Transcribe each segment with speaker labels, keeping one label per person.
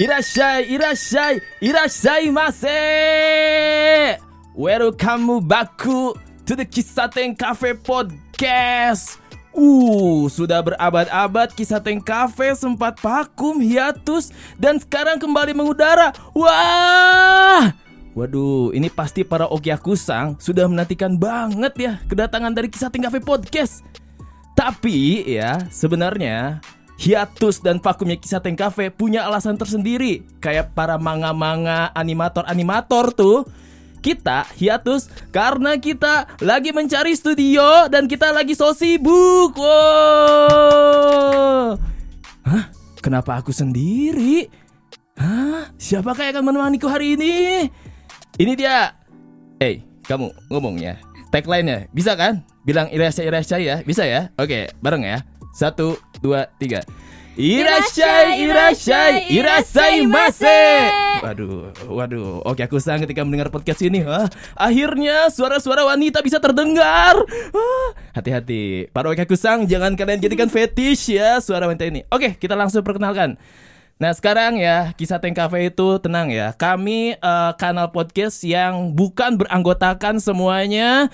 Speaker 1: Irashai, irashai, irashai mase. Welcome back to the Kisaten Cafe Podcast. Uh, sudah berabad-abad Kisaten Cafe sempat vakum, hiatus, dan sekarang kembali mengudara. Wah! Waduh, ini pasti para Okiakusang sudah menantikan banget ya kedatangan dari Kisaten Cafe Podcast. Tapi ya, sebenarnya hiatus dan vakumnya kisah Tank Cafe punya alasan tersendiri. Kayak para manga-manga animator-animator tuh. Kita hiatus karena kita lagi mencari studio dan kita lagi so sibuk. Wow. Hah? Kenapa aku sendiri? Hah? Siapakah yang akan menemaniku hari ini? Ini dia. Eh, hey, kamu ngomongnya. Tagline-nya bisa kan? Bilang irasya irasya ya, bisa ya? Oke, bareng ya. Satu, dua, tiga. Irashai, irashai, irasai mase. Waduh, waduh. Oke, aku sang ketika mendengar podcast ini. Wah, akhirnya suara-suara wanita bisa terdengar. Hati-hati. Para oke aku sang, jangan kalian jadikan fetish ya suara wanita ini. Oke, kita langsung perkenalkan. Nah sekarang ya kisah Tank Cafe itu tenang ya Kami uh, kanal podcast yang bukan beranggotakan semuanya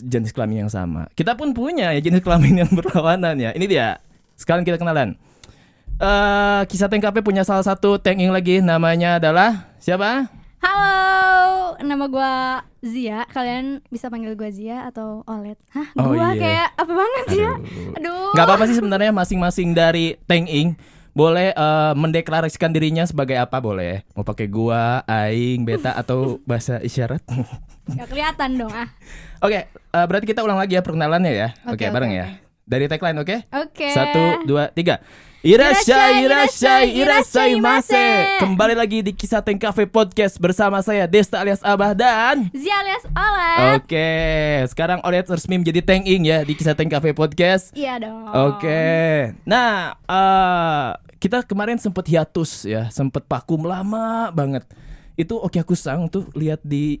Speaker 1: jenis kelamin yang sama Kita pun punya ya jenis kelamin yang berlawanan ya Ini dia sekarang kita kenalan uh, Kisah Tank Cafe punya salah satu tanking lagi namanya adalah siapa?
Speaker 2: Halo, nama gue Zia. Kalian bisa panggil gue Zia atau Olet. Hah, oh, gue iya. kayak apa banget ya? Aduh.
Speaker 1: Gak apa-apa sih sebenarnya masing-masing dari Tank Ing boleh uh, mendeklarasikan dirinya sebagai apa boleh mau pakai gua aing beta atau bahasa isyarat
Speaker 2: Gak kelihatan dong ah
Speaker 1: oke okay, uh, eh, berarti kita ulang lagi ya perkenalannya ya oke okay, okay, bareng okay. ya dari tagline oke okay?
Speaker 2: oke okay.
Speaker 1: satu dua tiga Irashai, irashai, irashai mase. Kembali lagi di Kisah Tank Cafe Podcast bersama saya Desta alias Abah dan
Speaker 2: Zia alias Olet.
Speaker 1: Oke, sekarang Olet resmi menjadi Tank Ing ya di Kisah Tank Cafe Podcast.
Speaker 2: Iya dong.
Speaker 1: Oke. Nah, uh, kita kemarin sempat hiatus ya, sempat vakum lama banget itu oke aku sang tuh lihat di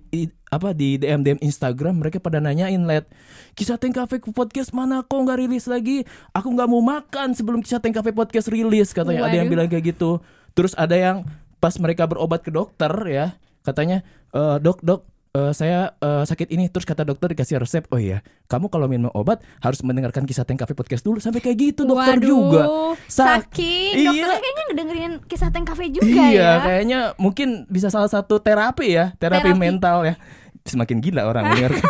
Speaker 1: apa di DM DM Instagram mereka pada nanyain let kisah Teng Cafe podcast mana? Kok nggak rilis lagi? Aku nggak mau makan sebelum kisah Teng Cafe podcast rilis katanya. Waduh. ada yang bilang kayak gitu. Terus ada yang pas mereka berobat ke dokter ya katanya e, dok dok uh, saya uh, sakit ini. Terus kata dokter dikasih resep. Oh iya kamu kalau minum obat harus mendengarkan kisah Teng Cafe podcast dulu. Sampai kayak gitu dokter
Speaker 2: Waduh,
Speaker 1: juga.
Speaker 2: Sakit. Iya. dokternya kayaknya ngedengerin kisah Teng Cafe juga iya,
Speaker 1: ya. kayaknya mungkin bisa salah satu terapi ya. Terapi, terapi. mental ya. Semakin gila orang mendengarkan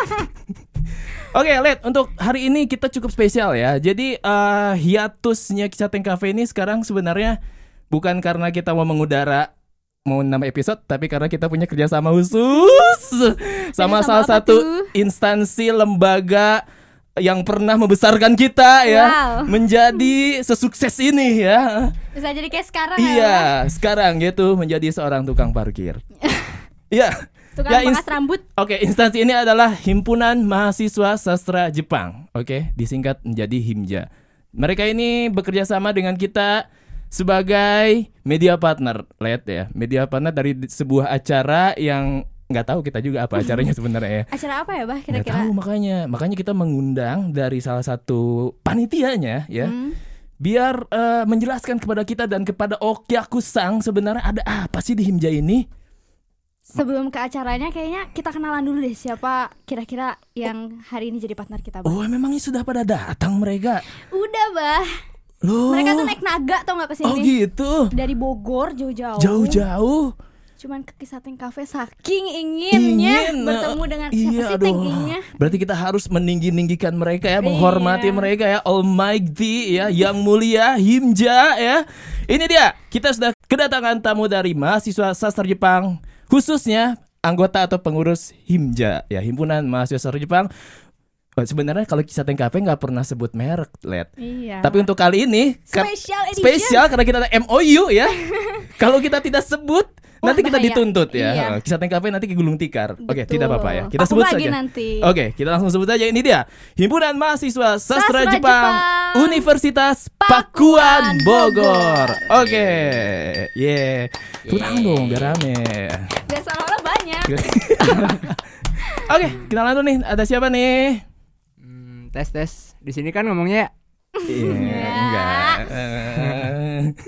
Speaker 1: Oke, okay, Let, untuk hari ini kita cukup spesial ya. Jadi uh, hiatusnya kisah Teng Cafe ini sekarang sebenarnya bukan karena kita mau mengudara mau nama episode tapi karena kita punya kerjasama khusus sama, sama salah satu tuh? instansi lembaga yang pernah membesarkan kita ya wow. menjadi sesukses ini ya.
Speaker 2: Bisa jadi kayak sekarang
Speaker 1: ya, iya ya, sekarang gitu menjadi seorang tukang parkir. Iya.
Speaker 2: Tukang ya, rambut.
Speaker 1: Oke okay, instansi ini adalah himpunan mahasiswa sastra Jepang. Oke okay, disingkat menjadi himja. Mereka ini bekerja sama dengan kita sebagai media partner, lihat ya, media partner dari sebuah acara yang nggak tahu kita juga apa acaranya sebenarnya ya.
Speaker 2: Acara apa ya, Bah? Kira-kira?
Speaker 1: tahu makanya, makanya kita mengundang dari salah satu panitianya ya. Hmm. Biar uh, menjelaskan kepada kita dan kepada Okyaku Sang sebenarnya ada apa sih di Himja ini?
Speaker 2: Sebelum ke acaranya kayaknya kita kenalan dulu deh siapa kira-kira yang hari ini jadi partner kita.
Speaker 1: Bah. Oh, memangnya sudah pada datang mereka?
Speaker 2: Udah, Bah.
Speaker 1: Loh.
Speaker 2: Mereka tuh naik naga tau gak ke sini
Speaker 1: Oh gitu?
Speaker 2: Dari Bogor jauh-jauh.
Speaker 1: Jauh-jauh?
Speaker 2: Cuman ke kisah Tank Cafe saking inginnya Ingin. Bertemu dengan iya, siapa sih Tank Ingnya
Speaker 1: Berarti kita harus meninggi-ninggikan mereka ya Menghormati iya. mereka ya. Almighty ya Yang mulia Himja ya. Ini dia Kita sudah kedatangan tamu dari mahasiswa sastra Jepang Khususnya anggota atau pengurus Himja ya Himpunan Mahasiswa Sastra Jepang sebenarnya kalau kisah Teng Cafe nggak pernah sebut merek, Led.
Speaker 2: Iya.
Speaker 1: Tapi untuk kali ini
Speaker 2: spesial
Speaker 1: spesial karena kita ada MOU ya. kalau kita tidak sebut Wah, nanti kita bahaya. dituntut ya. Iya. Kisah Teng Cafe nanti gulung tikar. Oke, tidak apa-apa ya. Kita Aku sebut saja.
Speaker 2: Nanti.
Speaker 1: Oke, kita langsung sebut saja ini dia. Himpunan Mahasiswa Sastra, Sastra Jepang, Jepang Universitas Pakuan Bogor. Oke. Okay. Yeah. Tepuk dong biar rame.
Speaker 2: Biar sama banyak.
Speaker 1: Oke, kita langsung nih. Ada siapa nih?
Speaker 3: Tes tes di sini kan ngomongnya
Speaker 1: iya enggak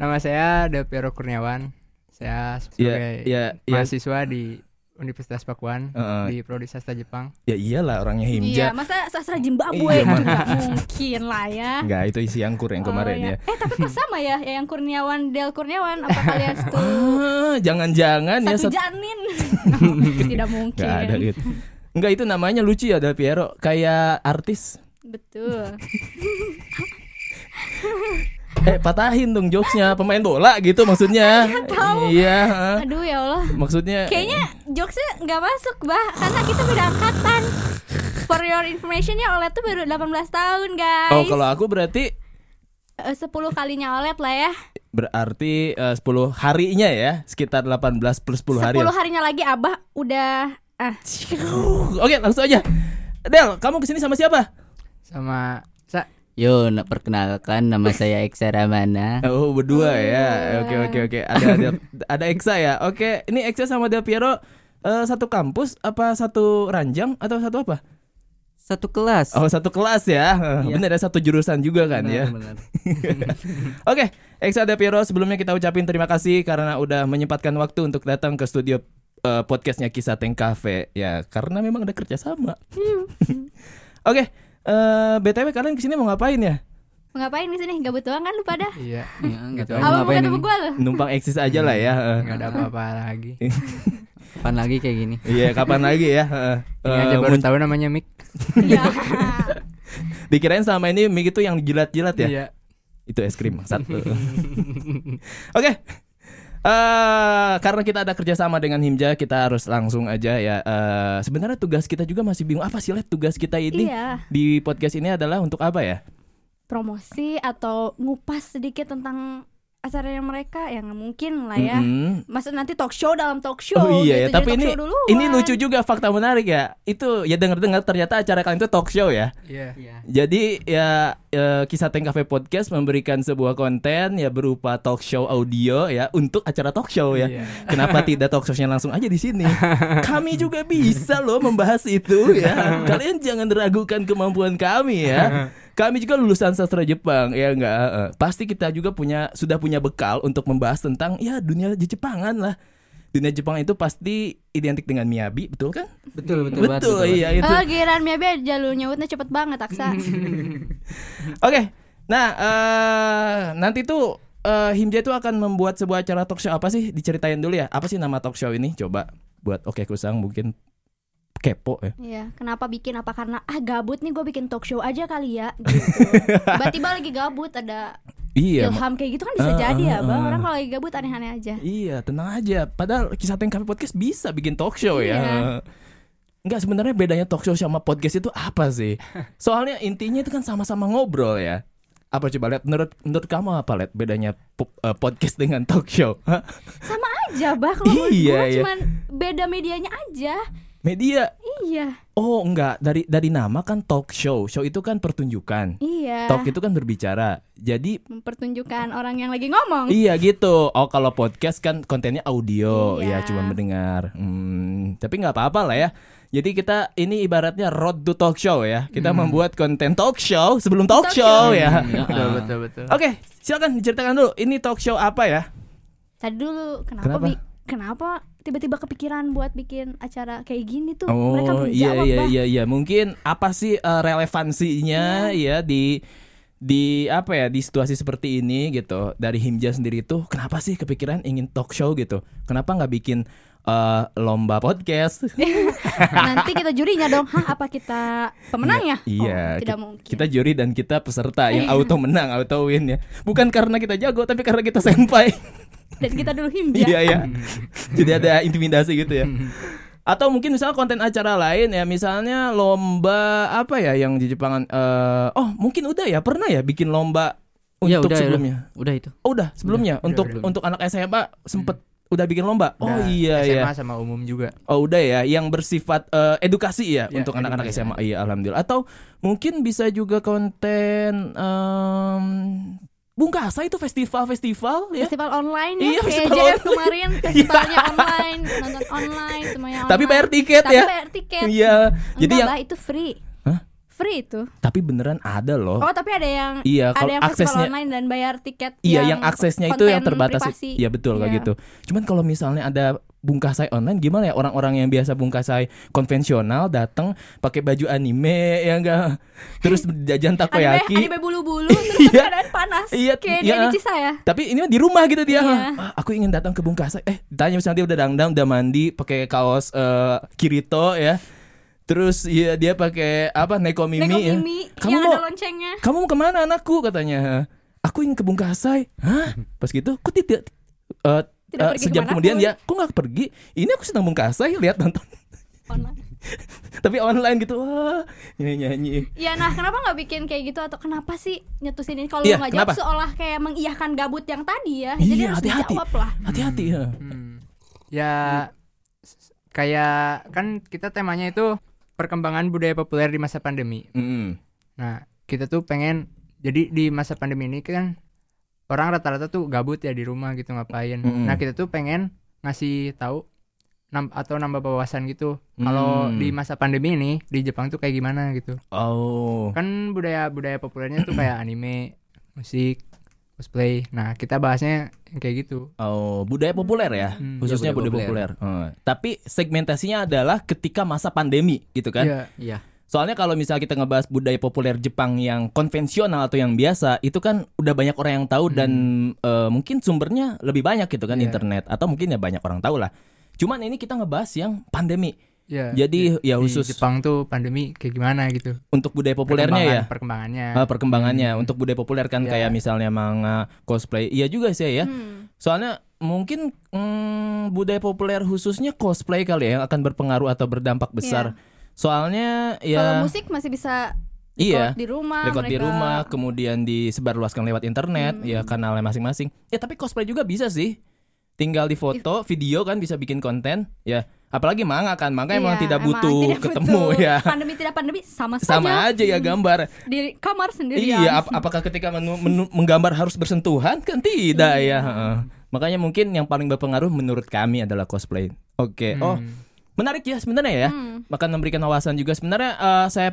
Speaker 3: Nama saya Del Piero Kurniawan. Saya sebagai
Speaker 1: ya, ya.
Speaker 3: mahasiswa di Universitas Pakuan
Speaker 1: Heeh.
Speaker 3: di Prodi Sastra Jepang.
Speaker 1: Ya iyalah orangnya
Speaker 2: Iya,
Speaker 1: Himja.
Speaker 2: masa sastra Zimbabwe
Speaker 1: Iya,
Speaker 2: itu mungkin lah ya.
Speaker 1: Enggak, itu isi angkur yang kemarin
Speaker 2: Oh,
Speaker 1: ya.
Speaker 2: Eh tapi kok sama ya, ya yang Kurniawan Del Kurniawan apa kalian satu
Speaker 1: Ah, jangan-jangan ya
Speaker 2: satu
Speaker 1: satu
Speaker 2: janin? Tidak mungkin.
Speaker 1: Gak ada gitu. Enggak itu namanya lucu ya Del Piero kayak artis.
Speaker 2: Betul.
Speaker 1: Eh patahin dong jokesnya pemain bola gitu maksudnya.
Speaker 2: tahu.
Speaker 1: Iya. ah.
Speaker 2: Aduh ya Allah.
Speaker 1: Maksudnya
Speaker 2: Kayaknya jokesnya nggak masuk bah Karena kita beda angkatan For your information ya Olet tuh baru 18 tahun guys
Speaker 1: Oh kalau aku berarti
Speaker 2: Eh, 10 kalinya Olet lah ya
Speaker 1: berarti eh, 10 harinya ya sekitar 18 plus 10 hari.
Speaker 2: 10
Speaker 1: lah.
Speaker 2: harinya lagi Abah udah ah
Speaker 1: Oke langsung aja. Del, kamu ke sini sama siapa?
Speaker 3: Sama Sa
Speaker 4: Yo, nak perkenalkan nama saya Eksa Ramana.
Speaker 1: Oh berdua ya. Oke oke oke. Ada ada ada Eksa ya. Oke, ini Eksa sama Del Piero eh, satu kampus apa satu ranjang atau satu apa?
Speaker 4: Satu kelas.
Speaker 1: Oh satu kelas ya.
Speaker 4: Iya.
Speaker 1: Bener ada satu jurusan juga kan ya.
Speaker 4: Benar, benar.
Speaker 1: Oke, Eksa Del Piero sebelumnya kita ucapin terima kasih karena udah menyempatkan waktu untuk datang ke studio eh, podcastnya Kisah Teng Cafe ya karena memang ada kerjasama. Oke, eh, btw kalian ke sini mau ngapain ya?
Speaker 2: Mau ngapain di sini? Gabut doang kan lu pada?
Speaker 3: iya
Speaker 4: Ya, nggak
Speaker 3: Gitu
Speaker 4: tahu
Speaker 2: mau
Speaker 4: ngapain
Speaker 2: ketemu gue lu?
Speaker 1: Numpang eksis aja lah ya. eh.
Speaker 3: nggak ada apa-apa lagi.
Speaker 4: Kapan lagi kayak gini?
Speaker 1: Iya, kapan lagi ya? eh.
Speaker 3: Ini aja
Speaker 1: Eh,
Speaker 3: baru tahu namanya Mik.
Speaker 2: Iya
Speaker 1: Dikirain selama ini mie itu yang jilat-jilat ya?
Speaker 3: Iya.
Speaker 1: Itu es krim satu. Oke. Eh, karena kita ada kerjasama dengan Himja, kita harus langsung aja ya. Eh, sebenarnya tugas kita juga masih bingung apa sih let tugas kita ini
Speaker 2: Iya
Speaker 1: di podcast ini adalah untuk apa ya?
Speaker 2: Promosi atau ngupas sedikit tentang acaranya mereka yang mungkin lah ya
Speaker 1: Mm-mm.
Speaker 2: Masa nanti talk show dalam talk show
Speaker 1: Oh iya ya,
Speaker 2: gitu,
Speaker 1: tapi
Speaker 2: jadi
Speaker 1: ini
Speaker 2: duluan.
Speaker 1: ini lucu juga fakta menarik ya. Itu ya dengar-dengar ternyata acara kalian itu talk show ya.
Speaker 3: Iya.
Speaker 4: Iya.
Speaker 1: Jadi ya eh, kisah Teng Cafe Podcast memberikan sebuah konten ya berupa talk show audio ya untuk acara talk show ya.
Speaker 3: Iya.
Speaker 1: Kenapa tidak talk show-nya langsung aja di sini? Kami juga bisa loh membahas itu ya. Kalian jangan ragukan kemampuan kami ya. Kami juga lulusan sastra Jepang ya enggak. eh, Pasti kita juga punya sudah punya bekal untuk membahas tentang ya dunia Jepangan lah. Dunia Jepang itu pasti identik dengan miyabi, betul kan?
Speaker 4: Betul, betul, banget,
Speaker 1: Betul,
Speaker 4: betul
Speaker 1: iya itu.
Speaker 2: Oh giliran aja lu nyebutnya cepet banget Aksa
Speaker 1: Oke, nah eh, nanti tuh eh, Himja itu akan membuat sebuah acara talk show apa sih? Diceritain dulu ya. Apa sih nama talk show ini? Coba buat Oke Kusang mungkin kepo ya.
Speaker 2: Iya, kenapa bikin apa karena ah gabut nih gue bikin talk show aja kali ya gitu. Tiba-tiba lagi gabut ada
Speaker 1: Iya,
Speaker 2: ilham kayak gitu kan bisa
Speaker 1: Ah,
Speaker 2: jadi ya,
Speaker 1: ah,
Speaker 2: Bang.
Speaker 1: ah.
Speaker 2: Orang kalau lagi gabut aneh-aneh aja.
Speaker 1: iya, tenang aja. Padahal kisah Teng Cafe Podcast bisa bikin talk show
Speaker 2: Iya.
Speaker 1: ya. Enggak sebenarnya bedanya talk show sama podcast itu apa sih? Soalnya intinya itu kan sama-sama ngobrol ya. Apa coba lihat menurut menurut kamu apa lihat bedanya eh, podcast dengan talk show?
Speaker 2: Sama aja, Bah. Kalau
Speaker 1: Iya,
Speaker 2: gua
Speaker 1: iya.
Speaker 2: cuman beda medianya aja.
Speaker 1: Media.
Speaker 2: Iya,
Speaker 1: Oh, enggak. Dari dari nama kan talk show. Show itu kan pertunjukan.
Speaker 2: iya.
Speaker 1: Talk itu kan berbicara. Jadi
Speaker 2: Mempertunjukkan orang yang lagi ngomong.
Speaker 1: iya gitu. Oh kalau podcast kan kontennya audio,
Speaker 2: Iya.
Speaker 1: ya cuma mendengar. Hmm, tapi nggak apa-apa lah ya. Jadi kita ini ibaratnya road to talk show ya. Kita membuat konten talk show sebelum talk,
Speaker 2: Talk
Speaker 1: show,
Speaker 2: show.
Speaker 1: ya.
Speaker 3: Betul betul betul.
Speaker 1: Oke, silakan diceritakan dulu. Ini talk show apa ya?
Speaker 2: Tadi dulu kenapa
Speaker 1: Kenapa?
Speaker 2: bi- kenapa tiba-tiba kepikiran buat bikin acara kayak gini tuh?
Speaker 1: Oh
Speaker 2: Mereka belum
Speaker 1: iya
Speaker 2: jawab,
Speaker 1: iya
Speaker 2: Bah.
Speaker 1: iya iya. Mungkin apa sih eh, relevansinya ya di di apa ya di situasi seperti ini gitu dari Himja sendiri tuh kenapa sih kepikiran ingin talk show gitu kenapa nggak bikin eh, lomba podcast
Speaker 2: Nanti kita jurinya dong. Hah, apa kita pemenangnya?
Speaker 1: iya
Speaker 2: Oh, tidak
Speaker 1: ki-
Speaker 2: mungkin.
Speaker 1: kita juri dan kita peserta yang auto menang auto win ya bukan karena kita jago tapi karena kita senpai
Speaker 2: Dan kita dulu himja.
Speaker 1: iya ya jadi ada intimidasi gitu ya atau mungkin misalnya konten acara lain ya misalnya lomba apa ya yang di Jepangan eh, oh mungkin udah ya pernah ya bikin lomba
Speaker 4: Iya,
Speaker 1: untuk
Speaker 4: udah,
Speaker 1: sebelumnya
Speaker 4: udah, udah itu.
Speaker 1: oh udah sebelumnya
Speaker 3: Udah,
Speaker 1: untuk
Speaker 3: udah.
Speaker 1: untuk anak SMA sempet udah bikin lomba oh
Speaker 3: Nah,
Speaker 1: iya ya
Speaker 3: SMA sama umum juga.
Speaker 1: oh udah ya yang bersifat eh, edukasi ya,
Speaker 3: Ya,
Speaker 1: untuk anak-anak. SMA iya alhamdulillah atau mungkin bisa juga konten em, Bungkasa itu festival-festival ya
Speaker 2: Festival online ya
Speaker 1: Iya,
Speaker 2: kayak
Speaker 1: festival
Speaker 2: JF
Speaker 1: online.
Speaker 2: kemarin festivalnya online, nonton online semuanya
Speaker 1: Tapi
Speaker 2: online.
Speaker 1: bayar tiket
Speaker 2: Tapi
Speaker 1: ya.
Speaker 2: bayar tiket.
Speaker 1: Iya. Jadi
Speaker 2: Enggak,
Speaker 1: yang
Speaker 2: itu free.
Speaker 1: Hah?
Speaker 2: free itu.
Speaker 1: Tapi beneran ada loh.
Speaker 2: Oh, tapi ada yang
Speaker 1: Iya,
Speaker 2: ada yang
Speaker 1: aksesnya
Speaker 2: online dan bayar tiket
Speaker 1: Iya, yang, aksesnya itu yang terbatas. Iya betul kayak
Speaker 2: Iya.
Speaker 1: gitu. Cuman kalau misalnya ada bungkasai online gimana ya orang-orang yang biasa bungkasai konvensional datang pakai baju anime ya enggak terus jajan
Speaker 2: Anime,
Speaker 1: takoyaki.
Speaker 2: anime bulu-bulu terus
Speaker 1: Iya.
Speaker 2: keadaan panas.
Speaker 1: Iya,
Speaker 2: Kayak
Speaker 1: iya.
Speaker 2: dia di saya.
Speaker 1: Tapi ini mah di rumah gitu dia.
Speaker 2: Iya.
Speaker 1: Ah, aku ingin datang ke Bungkasai. Eh, tanya misalnya dia udah dangdang, udah mandi, pakai kaos eh, Kirito ya. Terus ya dia pakai apa Neko Mimi
Speaker 2: Neko
Speaker 1: ya.
Speaker 2: Mimi
Speaker 1: Kamu
Speaker 2: yang
Speaker 1: mau
Speaker 2: ada loncengnya.
Speaker 1: kamu mau ke mana anakku katanya. Aku ingin ke Bungkasai. Hah? Pas gitu, kok tidak eh,
Speaker 2: Tidak
Speaker 1: eh,
Speaker 2: pergi
Speaker 1: sejam kemudian dia, kok nggak pergi? Ini aku sedang Bungkasai, lihat nonton.
Speaker 2: Online.
Speaker 1: Tapi online gitu, wah nyanyi nyanyi.
Speaker 2: Ya nah kenapa nggak bikin kayak gitu atau kenapa sih nyetusin ini kalau
Speaker 1: Iya,
Speaker 2: lu nggak jawab seolah kayak mengiyahkan gabut yang tadi ya jadi
Speaker 1: Iya,
Speaker 2: harus
Speaker 1: hati-hati.
Speaker 2: dijawab lah
Speaker 1: Hati-hati ya.
Speaker 3: Hmm. Ya kayak kan kita temanya itu perkembangan budaya populer di masa pandemi.
Speaker 1: Mm.
Speaker 3: Nah, kita tuh pengen jadi di masa pandemi ini kan orang rata-rata tuh gabut ya di rumah gitu ngapain.
Speaker 1: Mm-mm.
Speaker 3: Nah, kita tuh pengen ngasih tahu nam- atau nambah wawasan gitu. Kalau
Speaker 1: Hmm.
Speaker 3: di masa pandemi ini di Jepang tuh kayak gimana gitu.
Speaker 1: Oh.
Speaker 3: Kan budaya-budaya populernya tuh kayak anime, musik, cosplay. Nah, kita bahasnya yang kayak gitu.
Speaker 1: Oh, budaya populer ya,
Speaker 3: Hmm.
Speaker 1: khususnya budaya
Speaker 4: budaya
Speaker 1: populer. Eh, Tapi segmentasinya adalah ketika masa pandemi, gitu kan?
Speaker 3: Iya.
Speaker 4: Iya.
Speaker 1: Soalnya kalau misalnya kita ngebahas budaya populer Jepang yang konvensional atau yang biasa, itu kan udah banyak orang yang tahu dan eh, mungkin sumbernya lebih banyak gitu kan
Speaker 3: Iya.
Speaker 1: internet atau mungkin ya banyak orang tahu lah. Cuman ini kita ngebahas yang pandemi.
Speaker 3: Iya.
Speaker 1: Jadi ya
Speaker 3: di
Speaker 1: khusus
Speaker 3: Jepang tuh pandemi kayak gimana gitu.
Speaker 1: untuk budaya populernya ya.
Speaker 3: Perkembangan- Perkembangannya.
Speaker 1: Ah, perkembangannya untuk budaya populer kan
Speaker 3: Iya.
Speaker 1: kayak misalnya manga, cosplay. Iya juga sih ya.
Speaker 2: Hmm.
Speaker 1: Soalnya mungkin mm, budaya populer khususnya cosplay kali ya yang akan berpengaruh atau berdampak besar. Soalnya
Speaker 2: kalau
Speaker 1: ya
Speaker 2: musik masih bisa
Speaker 1: iya,
Speaker 2: record di rumah
Speaker 1: record di
Speaker 2: mereka-
Speaker 1: rumah kemudian disebarluaskan lewat internet
Speaker 2: Hmm.
Speaker 1: ya kanalnya masing-masing. Ya tapi cosplay juga bisa sih. Tinggal di foto, video kan bisa bikin konten ya. Apalagi manga kan, manga emang
Speaker 2: Iya,
Speaker 1: tidak
Speaker 2: emang
Speaker 1: butuh
Speaker 2: tidak
Speaker 1: ketemu
Speaker 2: butuh.
Speaker 1: ya.
Speaker 2: pandemi tidak pandemi sama,
Speaker 1: Sama
Speaker 2: saja
Speaker 1: aja ya gambar.
Speaker 2: di kamar sendirian
Speaker 1: Iya, ap- apakah ketika menu- menu- menggambar harus bersentuhan? Kan tidak
Speaker 2: Iya.
Speaker 1: ya. heeh. Makanya mungkin yang paling berpengaruh menurut kami adalah cosplay. Oke. Oh,
Speaker 3: Hmm.
Speaker 1: Menarik ya sebenarnya ya.
Speaker 2: Hmm.
Speaker 1: Bahkan memberikan wawasan juga sebenarnya eh, saya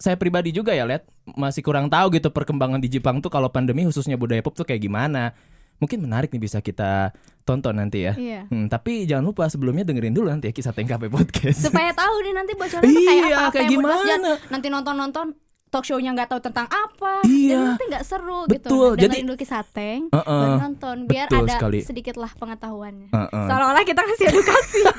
Speaker 1: saya pribadi juga ya, lihat masih kurang tahu gitu perkembangan di Jepang tuh kalau pandemi khususnya budaya pop tuh kayak gimana. Mungkin menarik nih bisa kita tonton nanti ya.
Speaker 2: Iya.
Speaker 1: Hmm, tapi jangan lupa sebelumnya dengerin dulu nanti ya kisah TKP podcast.
Speaker 2: supaya tahu nih nanti bocorannya tuh kayak
Speaker 1: Iya,
Speaker 2: apa
Speaker 1: kayak gimana?
Speaker 2: Jangan nanti nonton nonton talk show-nya nggak tahu tentang apa
Speaker 1: Iya.
Speaker 2: dan nanti nggak seru
Speaker 1: Betul,
Speaker 2: gitu nah,
Speaker 1: jadi-
Speaker 2: dengerin dulu kisah Teng
Speaker 1: Heeh.
Speaker 2: baru nonton biar
Speaker 1: Betul
Speaker 2: ada
Speaker 1: sekali.
Speaker 2: sedikit lah pengetahuannya
Speaker 1: Heeh.
Speaker 2: seolah-olah kita ngasih edukasi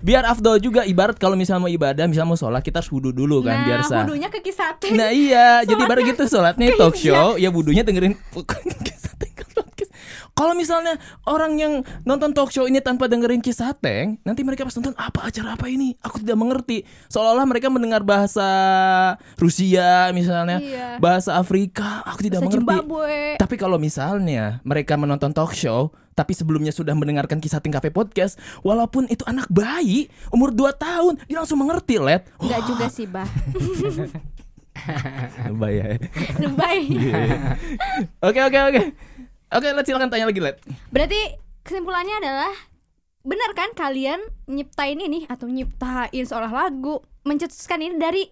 Speaker 1: Biar afdol juga ibarat kalau misalnya mau ibadah, misalnya mau sholat kita harus wudhu dulu kan
Speaker 2: nah
Speaker 1: biar sah.
Speaker 2: wudhunya ke kisah Teng
Speaker 1: Nah iya, jadi baru gitu sholatnya talk show, ya budunya dengerin kisah Teng ke podcast. Kalau misalnya orang yang nonton talk show ini tanpa dengerin kisah Teng, nanti mereka pas nonton apa acara apa ini? Aku tidak mengerti. Seolah-olah mereka mendengar bahasa Rusia misalnya,
Speaker 2: Iya.
Speaker 1: bahasa Afrika, aku tidak
Speaker 2: Bahasa
Speaker 1: mengerti.
Speaker 2: Zimbabwe
Speaker 1: Tapi kalau misalnya mereka menonton talk show tapi sebelumnya sudah mendengarkan kisah Ting Cafe podcast, walaupun itu anak bayi umur 2 tahun, dia langsung mengerti, Let.
Speaker 2: nggak juga sih bah
Speaker 1: Bayi ya.
Speaker 2: lebay
Speaker 1: Oke, oke, oke. Oke, Let silakan tanya lagi, Let.
Speaker 2: berarti kesimpulannya adalah benar kan kalian nyiptain ini atau nyiptain seolah lagu mencetuskan ini dari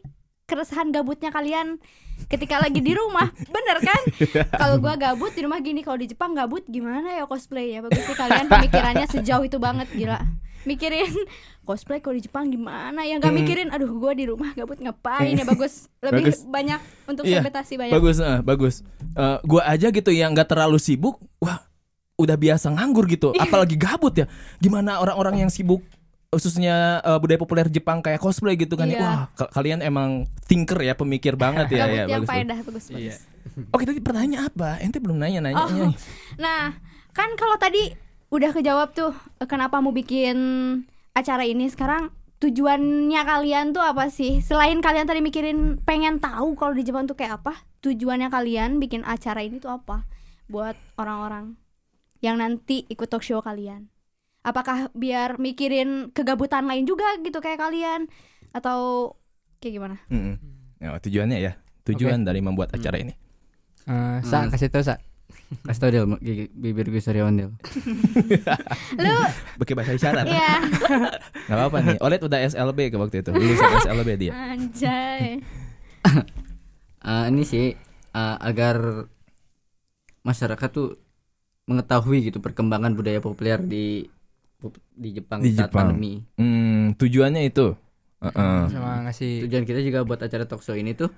Speaker 2: keresahan gabutnya kalian ketika lagi di rumah. Bener kan? Kalau gua gabut di rumah gini kalau di Jepang gabut gimana ya cosplay ya bagus sih kalian pemikirannya sejauh itu banget gila. Mikirin cosplay kalau di Jepang gimana ya nggak
Speaker 1: Hmm.
Speaker 2: mikirin aduh gua di rumah gabut ngapain ya bagus lebih
Speaker 1: Bagus.
Speaker 2: banyak untuk
Speaker 1: Iya,
Speaker 2: segmentasi banyak
Speaker 1: Bagus, eh, bagus. Eh, gua aja gitu yang nggak terlalu sibuk, wah udah biasa nganggur gitu. Apalagi gabut ya. Gimana orang-orang yang sibuk khususnya eh, budaya populer Jepang kayak cosplay gitu kan ya.
Speaker 2: Iya.
Speaker 1: Wah, ka- kalian emang thinker ya, pemikir banget ya.
Speaker 2: gabut
Speaker 1: ya
Speaker 2: yang
Speaker 1: bagus, bagus.
Speaker 2: faedah bagus bagus
Speaker 3: Iya.
Speaker 1: Oke, tadi pertanyaan apa? Ente belum nanya nanya.
Speaker 2: Oh. Nah, kan kalau tadi udah kejawab tuh kenapa mau bikin acara ini sekarang tujuannya kalian tuh apa sih? Selain kalian tadi mikirin pengen tahu kalau di Jepang tuh kayak apa, tujuannya kalian bikin acara ini tuh apa? Buat orang-orang yang nanti ikut talk show kalian. Apakah biar mikirin kegabutan lain juga gitu kayak kalian atau kayak gimana?
Speaker 1: Mm-mm. Ya, tujuannya ya, tujuan dari membuat acara ini.
Speaker 3: Eh, sa
Speaker 4: Hmm.
Speaker 3: kasih tahu sa.
Speaker 4: Kasih tau Del, bibir gue sariawan Del.
Speaker 2: Lu
Speaker 1: Pakai bahasa isyarat.
Speaker 2: ya
Speaker 1: Gak apa-apa nih. Oled udah SLB ke waktu itu. Lulusan SLB dia.
Speaker 2: anjay.
Speaker 4: Eh, ini sih eh, agar masyarakat tuh mengetahui gitu perkembangan budaya populer di di Jepang
Speaker 1: Di
Speaker 4: saat
Speaker 1: Jepang.
Speaker 4: pandemi.
Speaker 1: Hmm, tujuannya itu. Heeh.
Speaker 3: sama ngasih
Speaker 4: Tujuan kita juga buat acara talk show ini tuh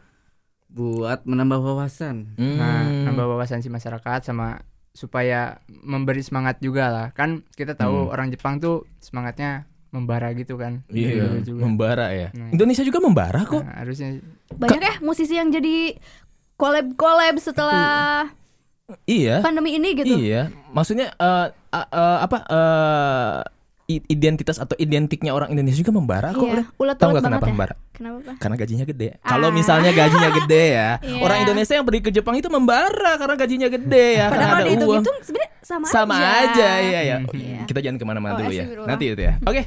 Speaker 4: buat menambah wawasan.
Speaker 3: nah,
Speaker 1: Hmm.
Speaker 3: nambah wawasan si masyarakat sama supaya memberi semangat juga lah kan kita tahu
Speaker 1: Hmm.
Speaker 3: orang Jepang tuh semangatnya membara gitu kan
Speaker 1: Iya,
Speaker 3: Gitu juga.
Speaker 1: membara ya.
Speaker 3: Nah.
Speaker 1: Indonesia juga membara kok.
Speaker 3: Nah, harusnya
Speaker 2: Banyak ya musisi yang jadi collab-collab setelah
Speaker 1: Iya.
Speaker 2: pandemi ini gitu.
Speaker 1: Iya, maksudnya eh, a- eh, apa i- identitas atau identiknya orang Indonesia juga membara kok.
Speaker 2: Iya, ulet-ulet
Speaker 1: Tahu nggak kenapa
Speaker 2: ya.
Speaker 1: membara?
Speaker 2: Kenapa, Pak?
Speaker 1: Karena gajinya gede.
Speaker 2: Ah.
Speaker 1: Kalau misalnya gajinya gede ya,
Speaker 2: Iya.
Speaker 1: orang Indonesia yang pergi ke Jepang itu membara karena gajinya gede ya, karena
Speaker 2: Padahal kalau
Speaker 1: ada uang.
Speaker 2: dihitung-hitung sebenarnya sama,
Speaker 1: Sama aja, ya ya.
Speaker 2: Iya.
Speaker 1: Kita jangan ke mana-mana
Speaker 2: Oh,
Speaker 1: dulu ya. Nanti itu ya. Oke,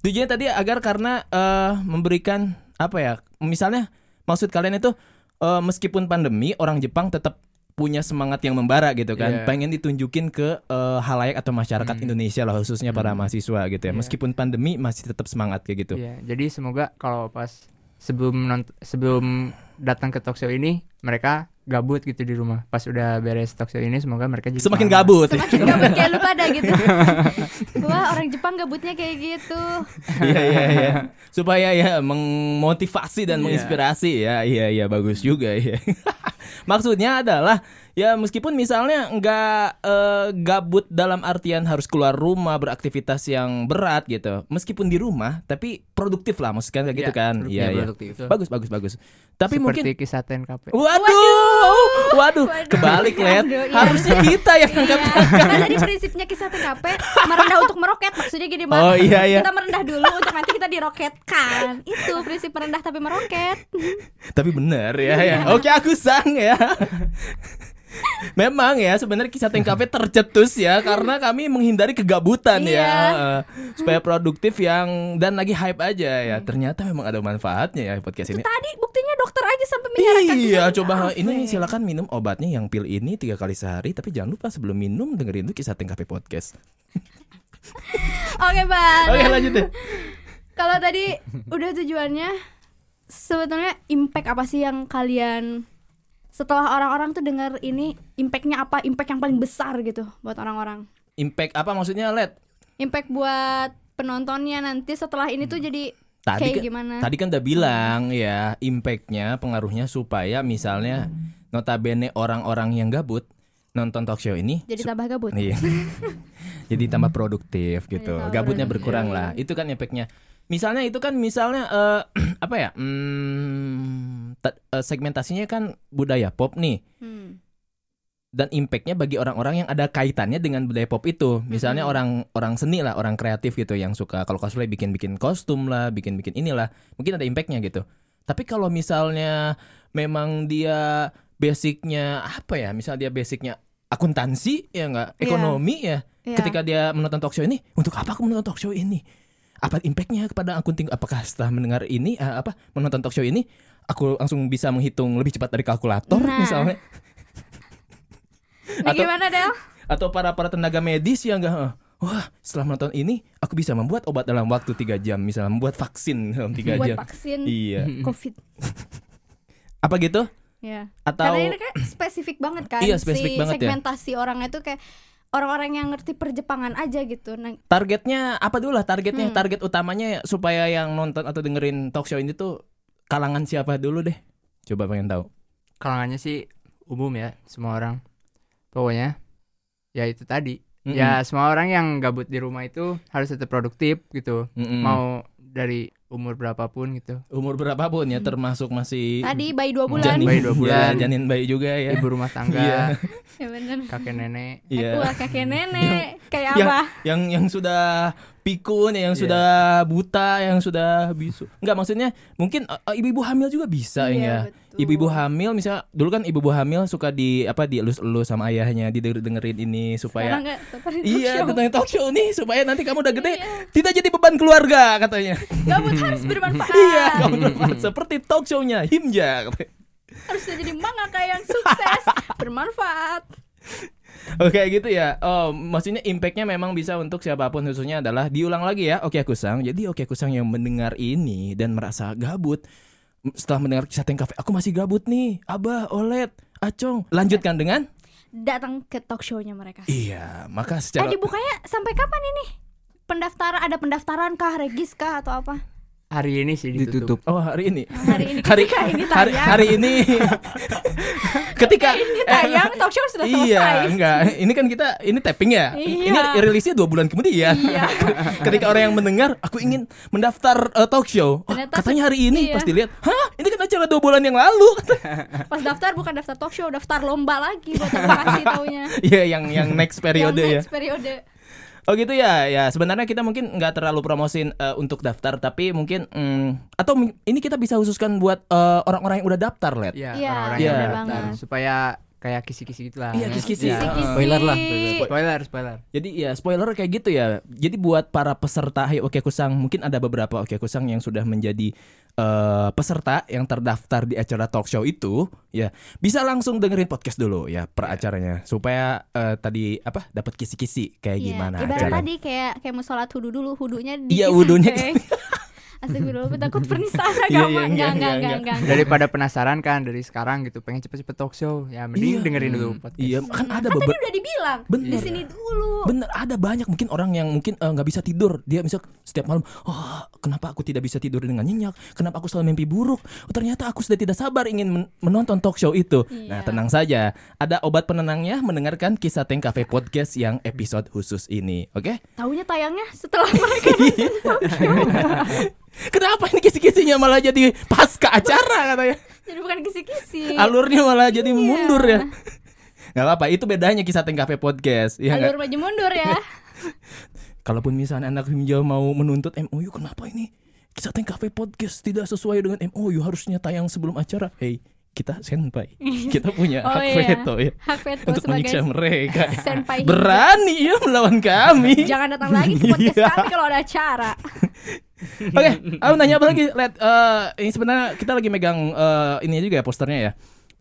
Speaker 1: tujuannya tadi agar karena eh, memberikan apa ya? Misalnya maksud kalian itu eh, meskipun pandemi orang Jepang tetap punya semangat yang membara gitu kan,
Speaker 3: Iya.
Speaker 1: pengen ditunjukin ke eh, halayak atau masyarakat
Speaker 3: Hmm.
Speaker 1: Indonesia lah khususnya para mahasiswa gitu ya.
Speaker 3: Iya.
Speaker 1: Meskipun pandemi masih tetap semangat kayak gitu.
Speaker 3: Iya, jadi semoga kalau pas sebelum sebelum datang ke talk show ini mereka gabut gitu di rumah. Pas udah beres talk show ini semoga mereka jadi
Speaker 1: Semakin
Speaker 3: semangat.
Speaker 1: gabut.
Speaker 2: Semakin gabut kayak lu pada gitu. Wah, orang Jepang gabutnya kayak gitu.
Speaker 1: Iya iya iya. Supaya ya memotivasi dan
Speaker 3: Iya.
Speaker 1: menginspirasi ya. Iya iya bagus juga ya. Maksudnya adalah ya meskipun misalnya nggak eh, gabut dalam artian harus keluar rumah beraktivitas yang berat gitu. Meskipun di rumah tapi produktif lah maksudnya kayak gitu
Speaker 3: Iya,
Speaker 1: kan. Iya iya.
Speaker 4: produktif.
Speaker 1: Bagus bagus bagus. Tapi
Speaker 3: Seperti
Speaker 1: mungkin
Speaker 3: kisah TNKP.
Speaker 1: Waduh, waduh, kebalik Let.
Speaker 2: Aduh, iya.
Speaker 1: Harusnya kita yang angkat.
Speaker 2: Iya, karena tadi prinsipnya kisah TKP merendah untuk meroket maksudnya gini Bang.
Speaker 1: Oh, iya, iya.
Speaker 2: Kita merendah dulu untuk nanti kita diroketkan. Itu prinsip merendah tapi meroket.
Speaker 1: Tapi bener ya
Speaker 2: Iya.
Speaker 1: ya. Oke aku sang ya. Memang ya sebenarnya kisah TKP tercetus ya karena kami menghindari kegabutan ya
Speaker 2: Iya.
Speaker 1: Eh, supaya produktif yang dan lagi hype aja ya. Ternyata memang ada manfaatnya ya podcast ini.
Speaker 2: Tadi buktinya dokter aja sampai menyarankan
Speaker 1: Iya, coba
Speaker 2: TKP.
Speaker 1: ini silakan minum obatnya yang pil ini tiga kali sehari, tapi jangan lupa sebelum minum dengerin tuh kisah TKP podcast.
Speaker 2: Oke, Bang.
Speaker 1: Oke lanjut deh.
Speaker 2: Kalau tadi udah tujuannya sebetulnya impact apa sih yang kalian setelah orang-orang tuh dengar ini impactnya apa impact yang paling besar gitu buat orang-orang
Speaker 1: Impact apa maksudnya Let?
Speaker 2: impact buat penontonnya nanti setelah ini tuh jadi
Speaker 1: Tadi
Speaker 2: kayak
Speaker 1: kan,
Speaker 2: gimana
Speaker 1: tadi kan udah bilang ya impactnya pengaruhnya supaya misalnya notabene orang-orang yang gabut nonton talk show ini
Speaker 2: jadi tambah gabut
Speaker 1: Iya. Jadi tambah produktif gitu.
Speaker 2: tambah
Speaker 1: Gabutnya berkurang lah. Itu kan efeknya. Misalnya itu kan misalnya eh, apa ya? Hmm, eh, segmentasinya kan budaya pop nih.
Speaker 2: Hmm.
Speaker 1: Dan impactnya bagi orang-orang yang ada kaitannya dengan budaya pop itu. Misalnya orang orang seni lah, orang kreatif gitu yang suka kalau cosplay bikin-bikin kostum lah, bikin-bikin inilah. Mungkin ada impactnya gitu. Tapi kalau misalnya memang dia basicnya apa ya? Misal dia basicnya akuntansi ya enggak,
Speaker 2: Iya.
Speaker 1: ekonomi ya.
Speaker 2: Iya.
Speaker 1: Ketika dia menonton talk show ini, untuk apa aku menonton talk show ini? Apa impactnya kepada akunting? Apakah setelah mendengar ini, eh, apa menonton talk show ini, aku langsung bisa menghitung lebih cepat dari kalkulator
Speaker 2: Nah.
Speaker 1: misalnya?
Speaker 2: Nah,
Speaker 1: Atau-
Speaker 2: gimana Del?
Speaker 1: Atau para para tenaga medis yang enggak, eh, wah setelah menonton ini, aku bisa membuat obat dalam waktu tiga jam, misalnya membuat vaksin dalam tiga jam.
Speaker 2: vaksin
Speaker 1: Iya.
Speaker 2: COVID.
Speaker 1: Apa gitu?
Speaker 2: Ya.
Speaker 1: Atau
Speaker 2: Karena ini kan spesifik banget kan
Speaker 1: Iya, spesifik
Speaker 2: si
Speaker 1: banget ya.
Speaker 2: segmentasi orangnya tuh kayak orang-orang yang ngerti perjepangan aja gitu. Nah,
Speaker 1: targetnya apa dulu lah targetnya?
Speaker 2: Hmm.
Speaker 1: Target utamanya supaya yang nonton atau dengerin talk show ini tuh kalangan siapa dulu deh? Coba pengen tahu.
Speaker 3: Kalangannya sih umum ya, semua orang. Pokoknya ya itu tadi.
Speaker 1: Mm-mm.
Speaker 3: Ya semua orang yang gabut di rumah itu harus tetap produktif gitu.
Speaker 1: Mm-mm.
Speaker 3: Mau dari umur berapapun gitu.
Speaker 1: umur berapapun ya termasuk masih
Speaker 2: tadi bayi dua bulan.
Speaker 1: janin
Speaker 3: Bayi dua bulan.
Speaker 1: Ya, janin bayi juga ya.
Speaker 3: Ibu rumah tangga,
Speaker 1: Iya.
Speaker 2: Ya bener.
Speaker 3: kakek nenek.
Speaker 1: Iya.
Speaker 2: Wah, kakek nenek kayak
Speaker 1: yang,
Speaker 2: apa?
Speaker 1: yang yang sudah pikun, yang
Speaker 3: Iya.
Speaker 1: sudah buta, yang sudah bisu. Enggak maksudnya mungkin uh, uh, ibu-ibu hamil juga bisa
Speaker 2: Iya,
Speaker 1: ya. Ibu-ibu hamil misalnya dulu kan ibu-ibu hamil suka di apa dielus-elus sama ayahnya, didengerin ini supaya
Speaker 2: nggak talk
Speaker 1: Iya, tentang talk show nih supaya nanti kamu udah gede
Speaker 2: Iya.
Speaker 1: tidak jadi beban keluarga katanya.
Speaker 2: Gabut harus bermanfaat.
Speaker 1: iya, kamu bermanfaat seperti talk show-nya Himja katanya.
Speaker 2: Harus jadi mangaka yang sukses, bermanfaat.
Speaker 1: Oke gitu ya. Oh, maksudnya impactnya memang bisa untuk siapa pun khususnya adalah diulang lagi ya. Oke aku sang. Jadi oke aku sang yang mendengar ini dan merasa gabut setelah mendengar kisah Teng Cafe, aku masih gabut nih. Abah, Olet, Acong. Lanjutkan dengan
Speaker 2: Datang ke talk show-nya mereka.
Speaker 1: Iya, maka
Speaker 2: Eh
Speaker 1: secara
Speaker 2: dibukanya sampai kapan ini? Pendaftaran ada pendaftaran kah, regis kah atau apa?
Speaker 3: Hari ini sih ditutup.
Speaker 4: ditutup
Speaker 1: Oh, hari ini.
Speaker 2: Hari ini
Speaker 1: Hari
Speaker 2: ketika ini
Speaker 1: hari,
Speaker 2: tayang.
Speaker 1: hari ini ketika
Speaker 2: ini
Speaker 1: eh,
Speaker 2: tayang talk show sudah selesai.
Speaker 1: Iya, enggak. Ini kan kita ini tapping ya.
Speaker 2: Iya.
Speaker 1: Ini rilisnya dua bulan kemudian.
Speaker 2: Iya.
Speaker 1: Ketika orang yang mendengar, aku ingin mendaftar eh, talk show. Oh,
Speaker 2: Ternyata
Speaker 1: katanya hari ini
Speaker 2: iya.
Speaker 1: pas dilihat, hah? Ini kan acara dua bulan yang lalu.
Speaker 2: Pas daftar bukan daftar talk show, daftar lomba lagi buat kasih taunya.
Speaker 1: Iya, yang yang next periode
Speaker 2: Yang
Speaker 1: ya.
Speaker 2: next periode.
Speaker 1: Oh gitu ya, ya sebenarnya kita mungkin nggak terlalu promosin eh, untuk daftar, tapi mungkin mm, atau ini kita bisa khususkan buat eh, orang-orang yang udah daftar, let.
Speaker 3: Iya,
Speaker 2: Iya,
Speaker 3: orang-orang
Speaker 1: iya,
Speaker 3: yang
Speaker 1: bener
Speaker 3: daftar.
Speaker 2: banget.
Speaker 3: supaya kayak kisi-kisi gitu lah.
Speaker 1: Iya, kisi-kisi.
Speaker 3: Iya.
Speaker 2: Kisi-kisi.
Speaker 4: Spoiler lah,
Speaker 3: Spoiler, spoiler.
Speaker 1: Jadi ya spoiler kayak gitu ya. Jadi buat para peserta Hey Oke Kusang, mungkin ada beberapa Oke Kusang yang sudah menjadi eh, peserta yang terdaftar di acara talk show itu, ya bisa langsung dengerin podcast dulu ya per acaranya. Supaya eh, tadi apa dapat kisi-kisi kayak
Speaker 2: Iya,
Speaker 1: gimana
Speaker 2: Ibarat tadi kayak kayak mau sholat hudu dulu, hudunya di
Speaker 1: Iya, wudunya.
Speaker 2: Astagfirullah, aku takut penistaan
Speaker 1: Iya, iya,
Speaker 2: agama.
Speaker 1: enggak,
Speaker 2: Enggak, enggak,
Speaker 1: enggak,
Speaker 2: enggak, enggak.
Speaker 3: Daripada penasaran kan dari sekarang gitu, pengen cepet-cepet talk show. Ya mending
Speaker 1: Iya.
Speaker 3: dengerin dulu podcast.
Speaker 1: Iya, kan ada
Speaker 2: Kan tadi
Speaker 1: beberapa
Speaker 2: udah dibilang
Speaker 1: Bener.
Speaker 2: di sini dulu.
Speaker 1: Bener ada banyak mungkin orang yang mungkin eh, nggak bisa tidur dia misal setiap malam oh kenapa aku tidak bisa tidur dengan nyenyak kenapa aku selalu mimpi buruk oh, ternyata aku sudah tidak sabar ingin men- menonton talk show itu nah
Speaker 2: Iya.
Speaker 1: tenang saja ada obat penenangnya mendengarkan kisah Teng Cafe podcast yang episode khusus ini oke
Speaker 2: Taunya tayangnya setelah mereka
Speaker 1: kenapa ini kisi-kisinya malah jadi pasca acara katanya
Speaker 2: jadi bukan kisi-kisi.
Speaker 1: alurnya malah jadi
Speaker 2: Iya.
Speaker 1: mundur ya nggak apa-apa itu bedanya kisah Cafe podcast ya?
Speaker 2: Alur maju mundur ya.
Speaker 1: Kalaupun misalnya anak himjau mau menuntut MOU, kenapa ini kisah Cafe Podcast tidak sesuai dengan MOU harusnya tayang sebelum acara? Hey, kita senpai, kita punya
Speaker 2: Oh,
Speaker 1: hak
Speaker 2: iya.
Speaker 1: veto ya
Speaker 2: Hak veto
Speaker 1: untuk
Speaker 2: sebagai
Speaker 1: menyiksa mereka.
Speaker 2: senpai
Speaker 1: Berani ya melawan kami.
Speaker 2: Jangan datang lagi ke podcast
Speaker 1: Iya.
Speaker 2: kami kalau ada acara.
Speaker 1: Oke, aku nanya apa lagi? Let, eh, ini sebenarnya kita lagi megang eh, ini juga ya posternya ya.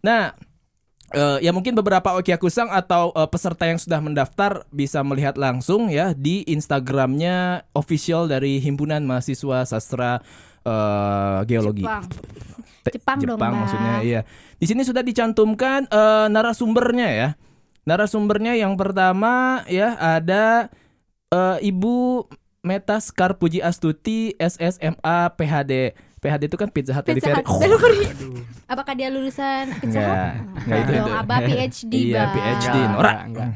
Speaker 1: Nah, eh, ya mungkin beberapa Okiakusang atau eh, peserta yang sudah mendaftar bisa melihat langsung ya di Instagramnya official dari Himpunan Mahasiswa Sastra eh, Geologi.
Speaker 2: Jepang.
Speaker 1: Te-
Speaker 2: Jepang dong, Bang.
Speaker 1: maksudnya iya. Di sini sudah dicantumkan eh, narasumbernya ya. Narasumbernya yang pertama ya ada eh, Ibu Meta Skar Puji Astuti SSMA PhD. PhD itu kan Pizza Hut
Speaker 2: Pizza
Speaker 1: Delivery.
Speaker 2: Hut Delivery. Apakah dia lulusan Pizza Hut?
Speaker 1: Enggak, itu itu.
Speaker 2: Abah PhD,
Speaker 1: Iya. PhD.
Speaker 3: Enggak,
Speaker 1: Nora.
Speaker 3: enggak, enggak.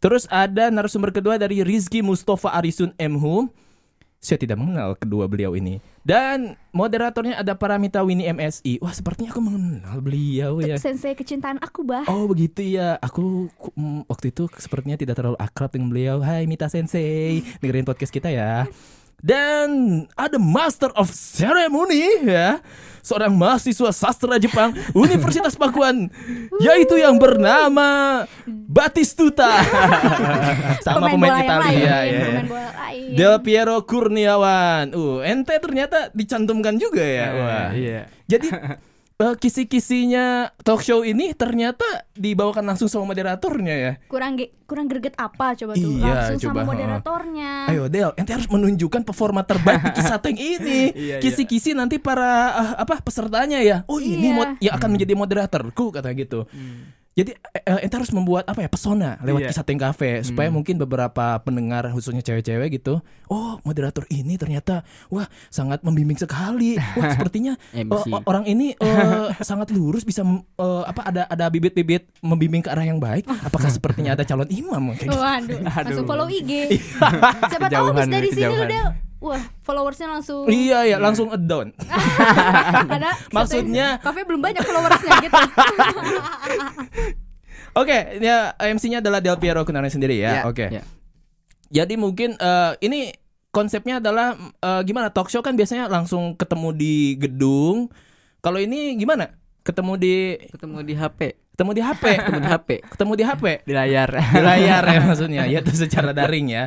Speaker 1: Terus ada narasumber kedua dari Rizky Mustafa Arisun Mhu. Saya tidak mengenal kedua beliau ini. Dan moderatornya ada Paramita Winnie MSI. Wah, sepertinya aku mengenal beliau ya.
Speaker 2: Sensei kecintaan aku, Bah.
Speaker 1: Oh begitu ya. Aku ku- mm, waktu itu sepertinya tidak terlalu akrab dengan beliau. Hai Mita Sensei, dengerin podcast kita ya. Dan ada Master of Ceremony ya, seorang mahasiswa sastra Jepang Universitas Pakuan, yaitu yang bernama Batistuta. Sama pemain, Italia
Speaker 2: lain,
Speaker 1: ya. ya.
Speaker 2: Pemain.
Speaker 1: Del Piero Kurniawan. Uh, ente ternyata dicantumkan juga ya. Wah.
Speaker 3: Iya.
Speaker 1: Jadi eh, kisi-kisinya talk show ini ternyata dibawakan langsung sama moderatornya ya.
Speaker 2: kurang ge- kurang greget apa coba tuh
Speaker 1: Iya,
Speaker 2: langsung
Speaker 1: coba,
Speaker 2: sama moderatornya.
Speaker 1: Ayo Del, ente harus menunjukkan performa terbaik di kisah tank ini.
Speaker 3: Iya, iya.
Speaker 1: Kisi-kisi nanti para eh, apa pesertanya ya. Oh ini
Speaker 2: Iya.
Speaker 1: mod- yang akan menjadi moderatorku kata gitu. Jadi eh, eh, ente harus membuat apa ya pesona lewat
Speaker 3: Iya.
Speaker 1: kisah tank cafe supaya mungkin beberapa pendengar khususnya cewek-cewek gitu. Oh moderator ini ternyata wah sangat membimbing sekali. Wah sepertinya o- orang ini eh, sangat lurus bisa eh, apa ada ada bibit-bibit membimbing ke arah yang baik. Apakah sepertinya ada calon imam kayak gitu?
Speaker 2: Waduh, langsung follow IG. Siapa tahu habis
Speaker 3: Kejauhan,
Speaker 2: dari sini lu. Del. Wah, followersnya langsung
Speaker 1: Iya ya langsung down. Maksudnya-
Speaker 2: kafe belum banyak followersnya gitu.
Speaker 1: Oke, ya MC-nya adalah Del Piero Kunarnya sendiri ya.
Speaker 3: Ya,
Speaker 1: Oke.
Speaker 4: ya.
Speaker 1: Jadi mungkin eh, ini konsepnya adalah eh, gimana talk show kan biasanya langsung ketemu di gedung. Kalau ini gimana? Ketemu di
Speaker 4: ketemu di HP
Speaker 1: ketemu di HP,
Speaker 4: ketemu di HP
Speaker 1: ketemu di HP.
Speaker 3: Di layar.
Speaker 1: di layar ya maksudnya ya itu secara daring ya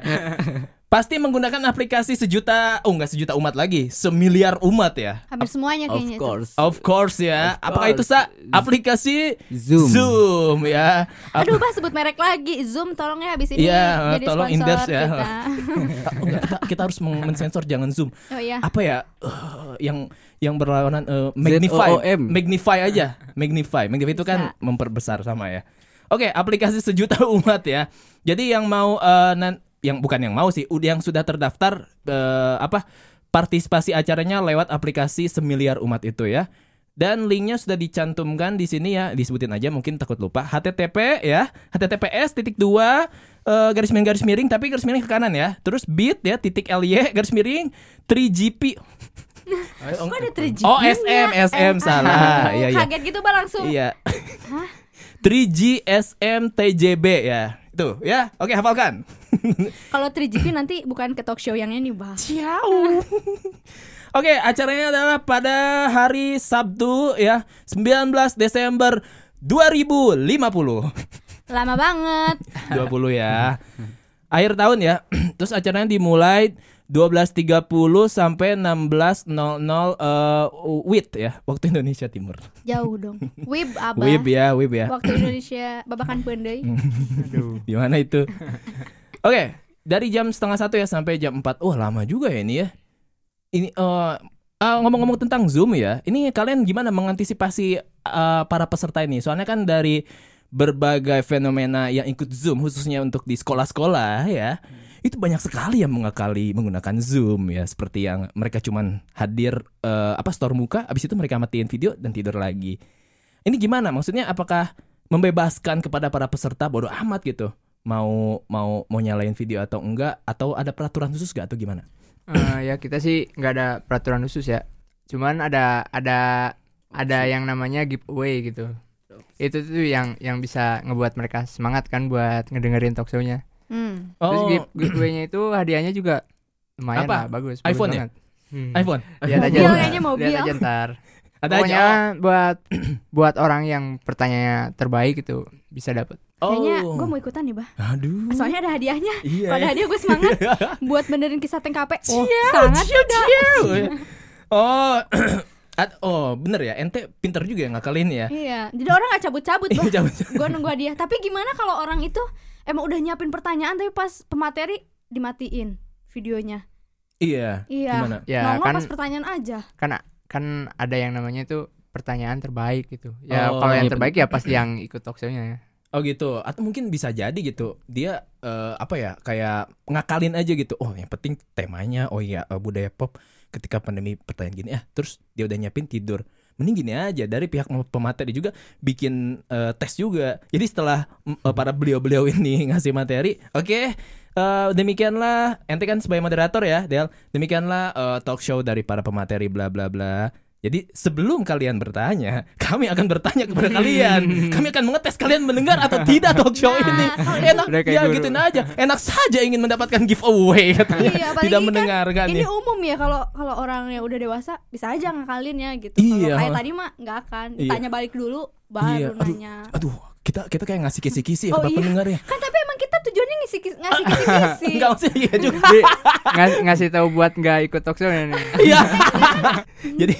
Speaker 1: pasti menggunakan aplikasi sejuta, oh enggak sejuta umat lagi, semiliar umat ya.
Speaker 2: Hampir semuanya
Speaker 4: Of
Speaker 2: kayaknya itu.
Speaker 4: course.
Speaker 1: Of course ya.
Speaker 4: Of
Speaker 1: Apakah itu sa aplikasi
Speaker 4: Zoom.
Speaker 1: Zoom ya. Ap-
Speaker 2: Aduh, bah sebut merek lagi. Zoom tolong ya habis ini
Speaker 1: Iya,
Speaker 2: jadi
Speaker 1: tolong
Speaker 2: sponsor
Speaker 1: endorse ya.
Speaker 2: kita.
Speaker 1: Oh, enggak, kita, kita harus mensensor jangan Zoom.
Speaker 2: Oh iya.
Speaker 1: Apa ya? eh, yang yang berlawanan eh, magnify.
Speaker 4: ZOOM.
Speaker 1: Magnify aja. Magnify. Magnify itu kan
Speaker 2: Bisa.
Speaker 1: memperbesar sama ya. Oke, aplikasi sejuta umat ya. Jadi yang mau nan- yang bukan yang mau sih, udah yang sudah terdaftar eh, apa? partisipasi acaranya lewat aplikasi semiliar umat itu ya. Dan linknya sudah dicantumkan di sini ya, disebutin aja mungkin takut lupa. HTTP ya, HTTPS titik dua eh, garis miring garis miring tapi garis miring ke kanan ya. Terus bit ya titik ly garis miring 3GP.
Speaker 2: Kok ada 3G?
Speaker 1: Oh SM SM salah. Iya iya.
Speaker 2: Kaget gitu bah langsung.
Speaker 1: Iya. 3GSM TJB ya. Itu ya. Oke, hafalkan.
Speaker 2: Kalau 3GP nanti bukan ke talk show yang ini bah.
Speaker 1: Ciao. Oke, acaranya adalah pada hari Sabtu ya, 19 Desember 2050.
Speaker 2: Lama banget.
Speaker 1: 20 ya. Akhir tahun ya. Terus acaranya dimulai 12.30 sampai 16.00 eh WIT ya, waktu Indonesia Timur.
Speaker 2: Jauh dong. Wib abah.
Speaker 1: WIB ya, WIB ya.
Speaker 2: Waktu Indonesia babakan pendai.
Speaker 1: Di mana itu? Oke, dari jam setengah satu ya sampai jam 4 Wah lama juga ya ini ya. Ini eh ah, ngomong-ngomong tentang Zoom ya. Ini kalian gimana mengantisipasi eh, para peserta ini? Soalnya kan dari berbagai fenomena yang ikut Zoom khususnya untuk di sekolah-sekolah ya. Itu banyak sekali yang mengakali menggunakan Zoom ya, seperti yang mereka cuman hadir eh, apa store muka, habis itu mereka matiin video dan tidur lagi. Ini gimana? Maksudnya apakah membebaskan kepada para peserta bodoh amat gitu? Mau mau mau nyalain video atau enggak atau ada peraturan khusus gak atau gimana?
Speaker 3: Eh, ya kita sih nggak ada peraturan khusus ya. Cuman ada ada ada yang namanya giveaway gitu. Itu tuh yang yang bisa ngebuat mereka semangat kan buat ngedengerin talk show-nya.
Speaker 2: Hmm.
Speaker 3: Terus
Speaker 1: Oh,
Speaker 3: give- giveaway-nya itu hadiahnya juga lumayan
Speaker 1: Apa?
Speaker 3: lah, bagus. bagus
Speaker 1: iPhone ya?
Speaker 3: banget. Hmm.
Speaker 1: iPhone.
Speaker 3: Lihat aja.
Speaker 2: Mobil kayaknya mobil.
Speaker 3: Lihat aja ntar.
Speaker 1: Ada
Speaker 3: Pokoknya
Speaker 1: aja.
Speaker 3: buat buat orang yang pertanyaannya terbaik itu bisa dapat.
Speaker 1: Oh.
Speaker 2: Kayaknya gue mau ikutan nih bah.
Speaker 1: Aduh.
Speaker 2: Soalnya ada hadiahnya.
Speaker 1: Iya.
Speaker 2: Pada hadiah gue semangat buat benerin kisah TKP. Oh, sangat tidak.
Speaker 1: oh. Ad- oh, bener ya. Ente pinter juga ya ngakalin ya.
Speaker 2: Iya. Jadi orang nggak cabut-cabut bah.
Speaker 1: Iya, cabut-cabut.
Speaker 2: gue nunggu hadiah. Tapi gimana kalau orang itu emang udah nyiapin pertanyaan tapi pas pemateri dimatiin videonya.
Speaker 1: Iya.
Speaker 2: Iya.
Speaker 1: Gimana?
Speaker 3: Ya
Speaker 2: Nongol
Speaker 3: kan
Speaker 2: pas pertanyaan aja.
Speaker 3: kan kan ada yang namanya itu pertanyaan terbaik gitu. Ya
Speaker 1: Oh,
Speaker 3: kalau yang
Speaker 4: iya,
Speaker 3: terbaik ya pasti yang ikut talk show-nya ya.
Speaker 1: Oh gitu. Atau mungkin bisa jadi gitu. Dia eh, apa ya? Kayak ngakalin aja gitu. Oh, yang penting temanya. Oh iya, eh, budaya pop ketika pandemi pertanyaan gini. Ah, terus dia udah nyiapin tidur. Mending gini aja dari pihak pemateri juga bikin eh, tes juga. Jadi setelah eh, para beliau-beliau ini ngasih materi, oke. eh, demikianlah ente kan sebagai moderator ya, Del. Demikianlah eh, talk show dari para pemateri bla bla bla. Jadi sebelum kalian bertanya, kami akan bertanya kepada kalian. Kami akan mengetes kalian mendengar atau tidak talk show
Speaker 2: Nah,
Speaker 1: ini. Enak ya
Speaker 3: guru.
Speaker 1: gituin aja. Enak saja ingin mendapatkan giveaway katanya.
Speaker 2: Iya,
Speaker 1: tidak
Speaker 2: kan
Speaker 1: mendengarkan
Speaker 2: Ini
Speaker 1: ya.
Speaker 2: umum ya kalau kalau orang yang udah dewasa bisa aja ngakalin ya gitu.
Speaker 1: Iya.
Speaker 2: Kalau kayak tadi mah nggak akan.
Speaker 1: Iya.
Speaker 2: Tanya balik dulu baru
Speaker 1: Iya, aduh.
Speaker 2: nanya.
Speaker 1: Aduh, kita kita kayak ngasih kisi-kisi ya
Speaker 2: Oh, iya.
Speaker 1: pendengar ya.
Speaker 2: Kan tapi emang tujuannya ngisi ngasih kisi-kisi.
Speaker 1: Enggak maksudnya iya juga.
Speaker 3: Jadi ngas- ngasih tahu buat nggak ikut talk show nih.
Speaker 1: Iya. Jadi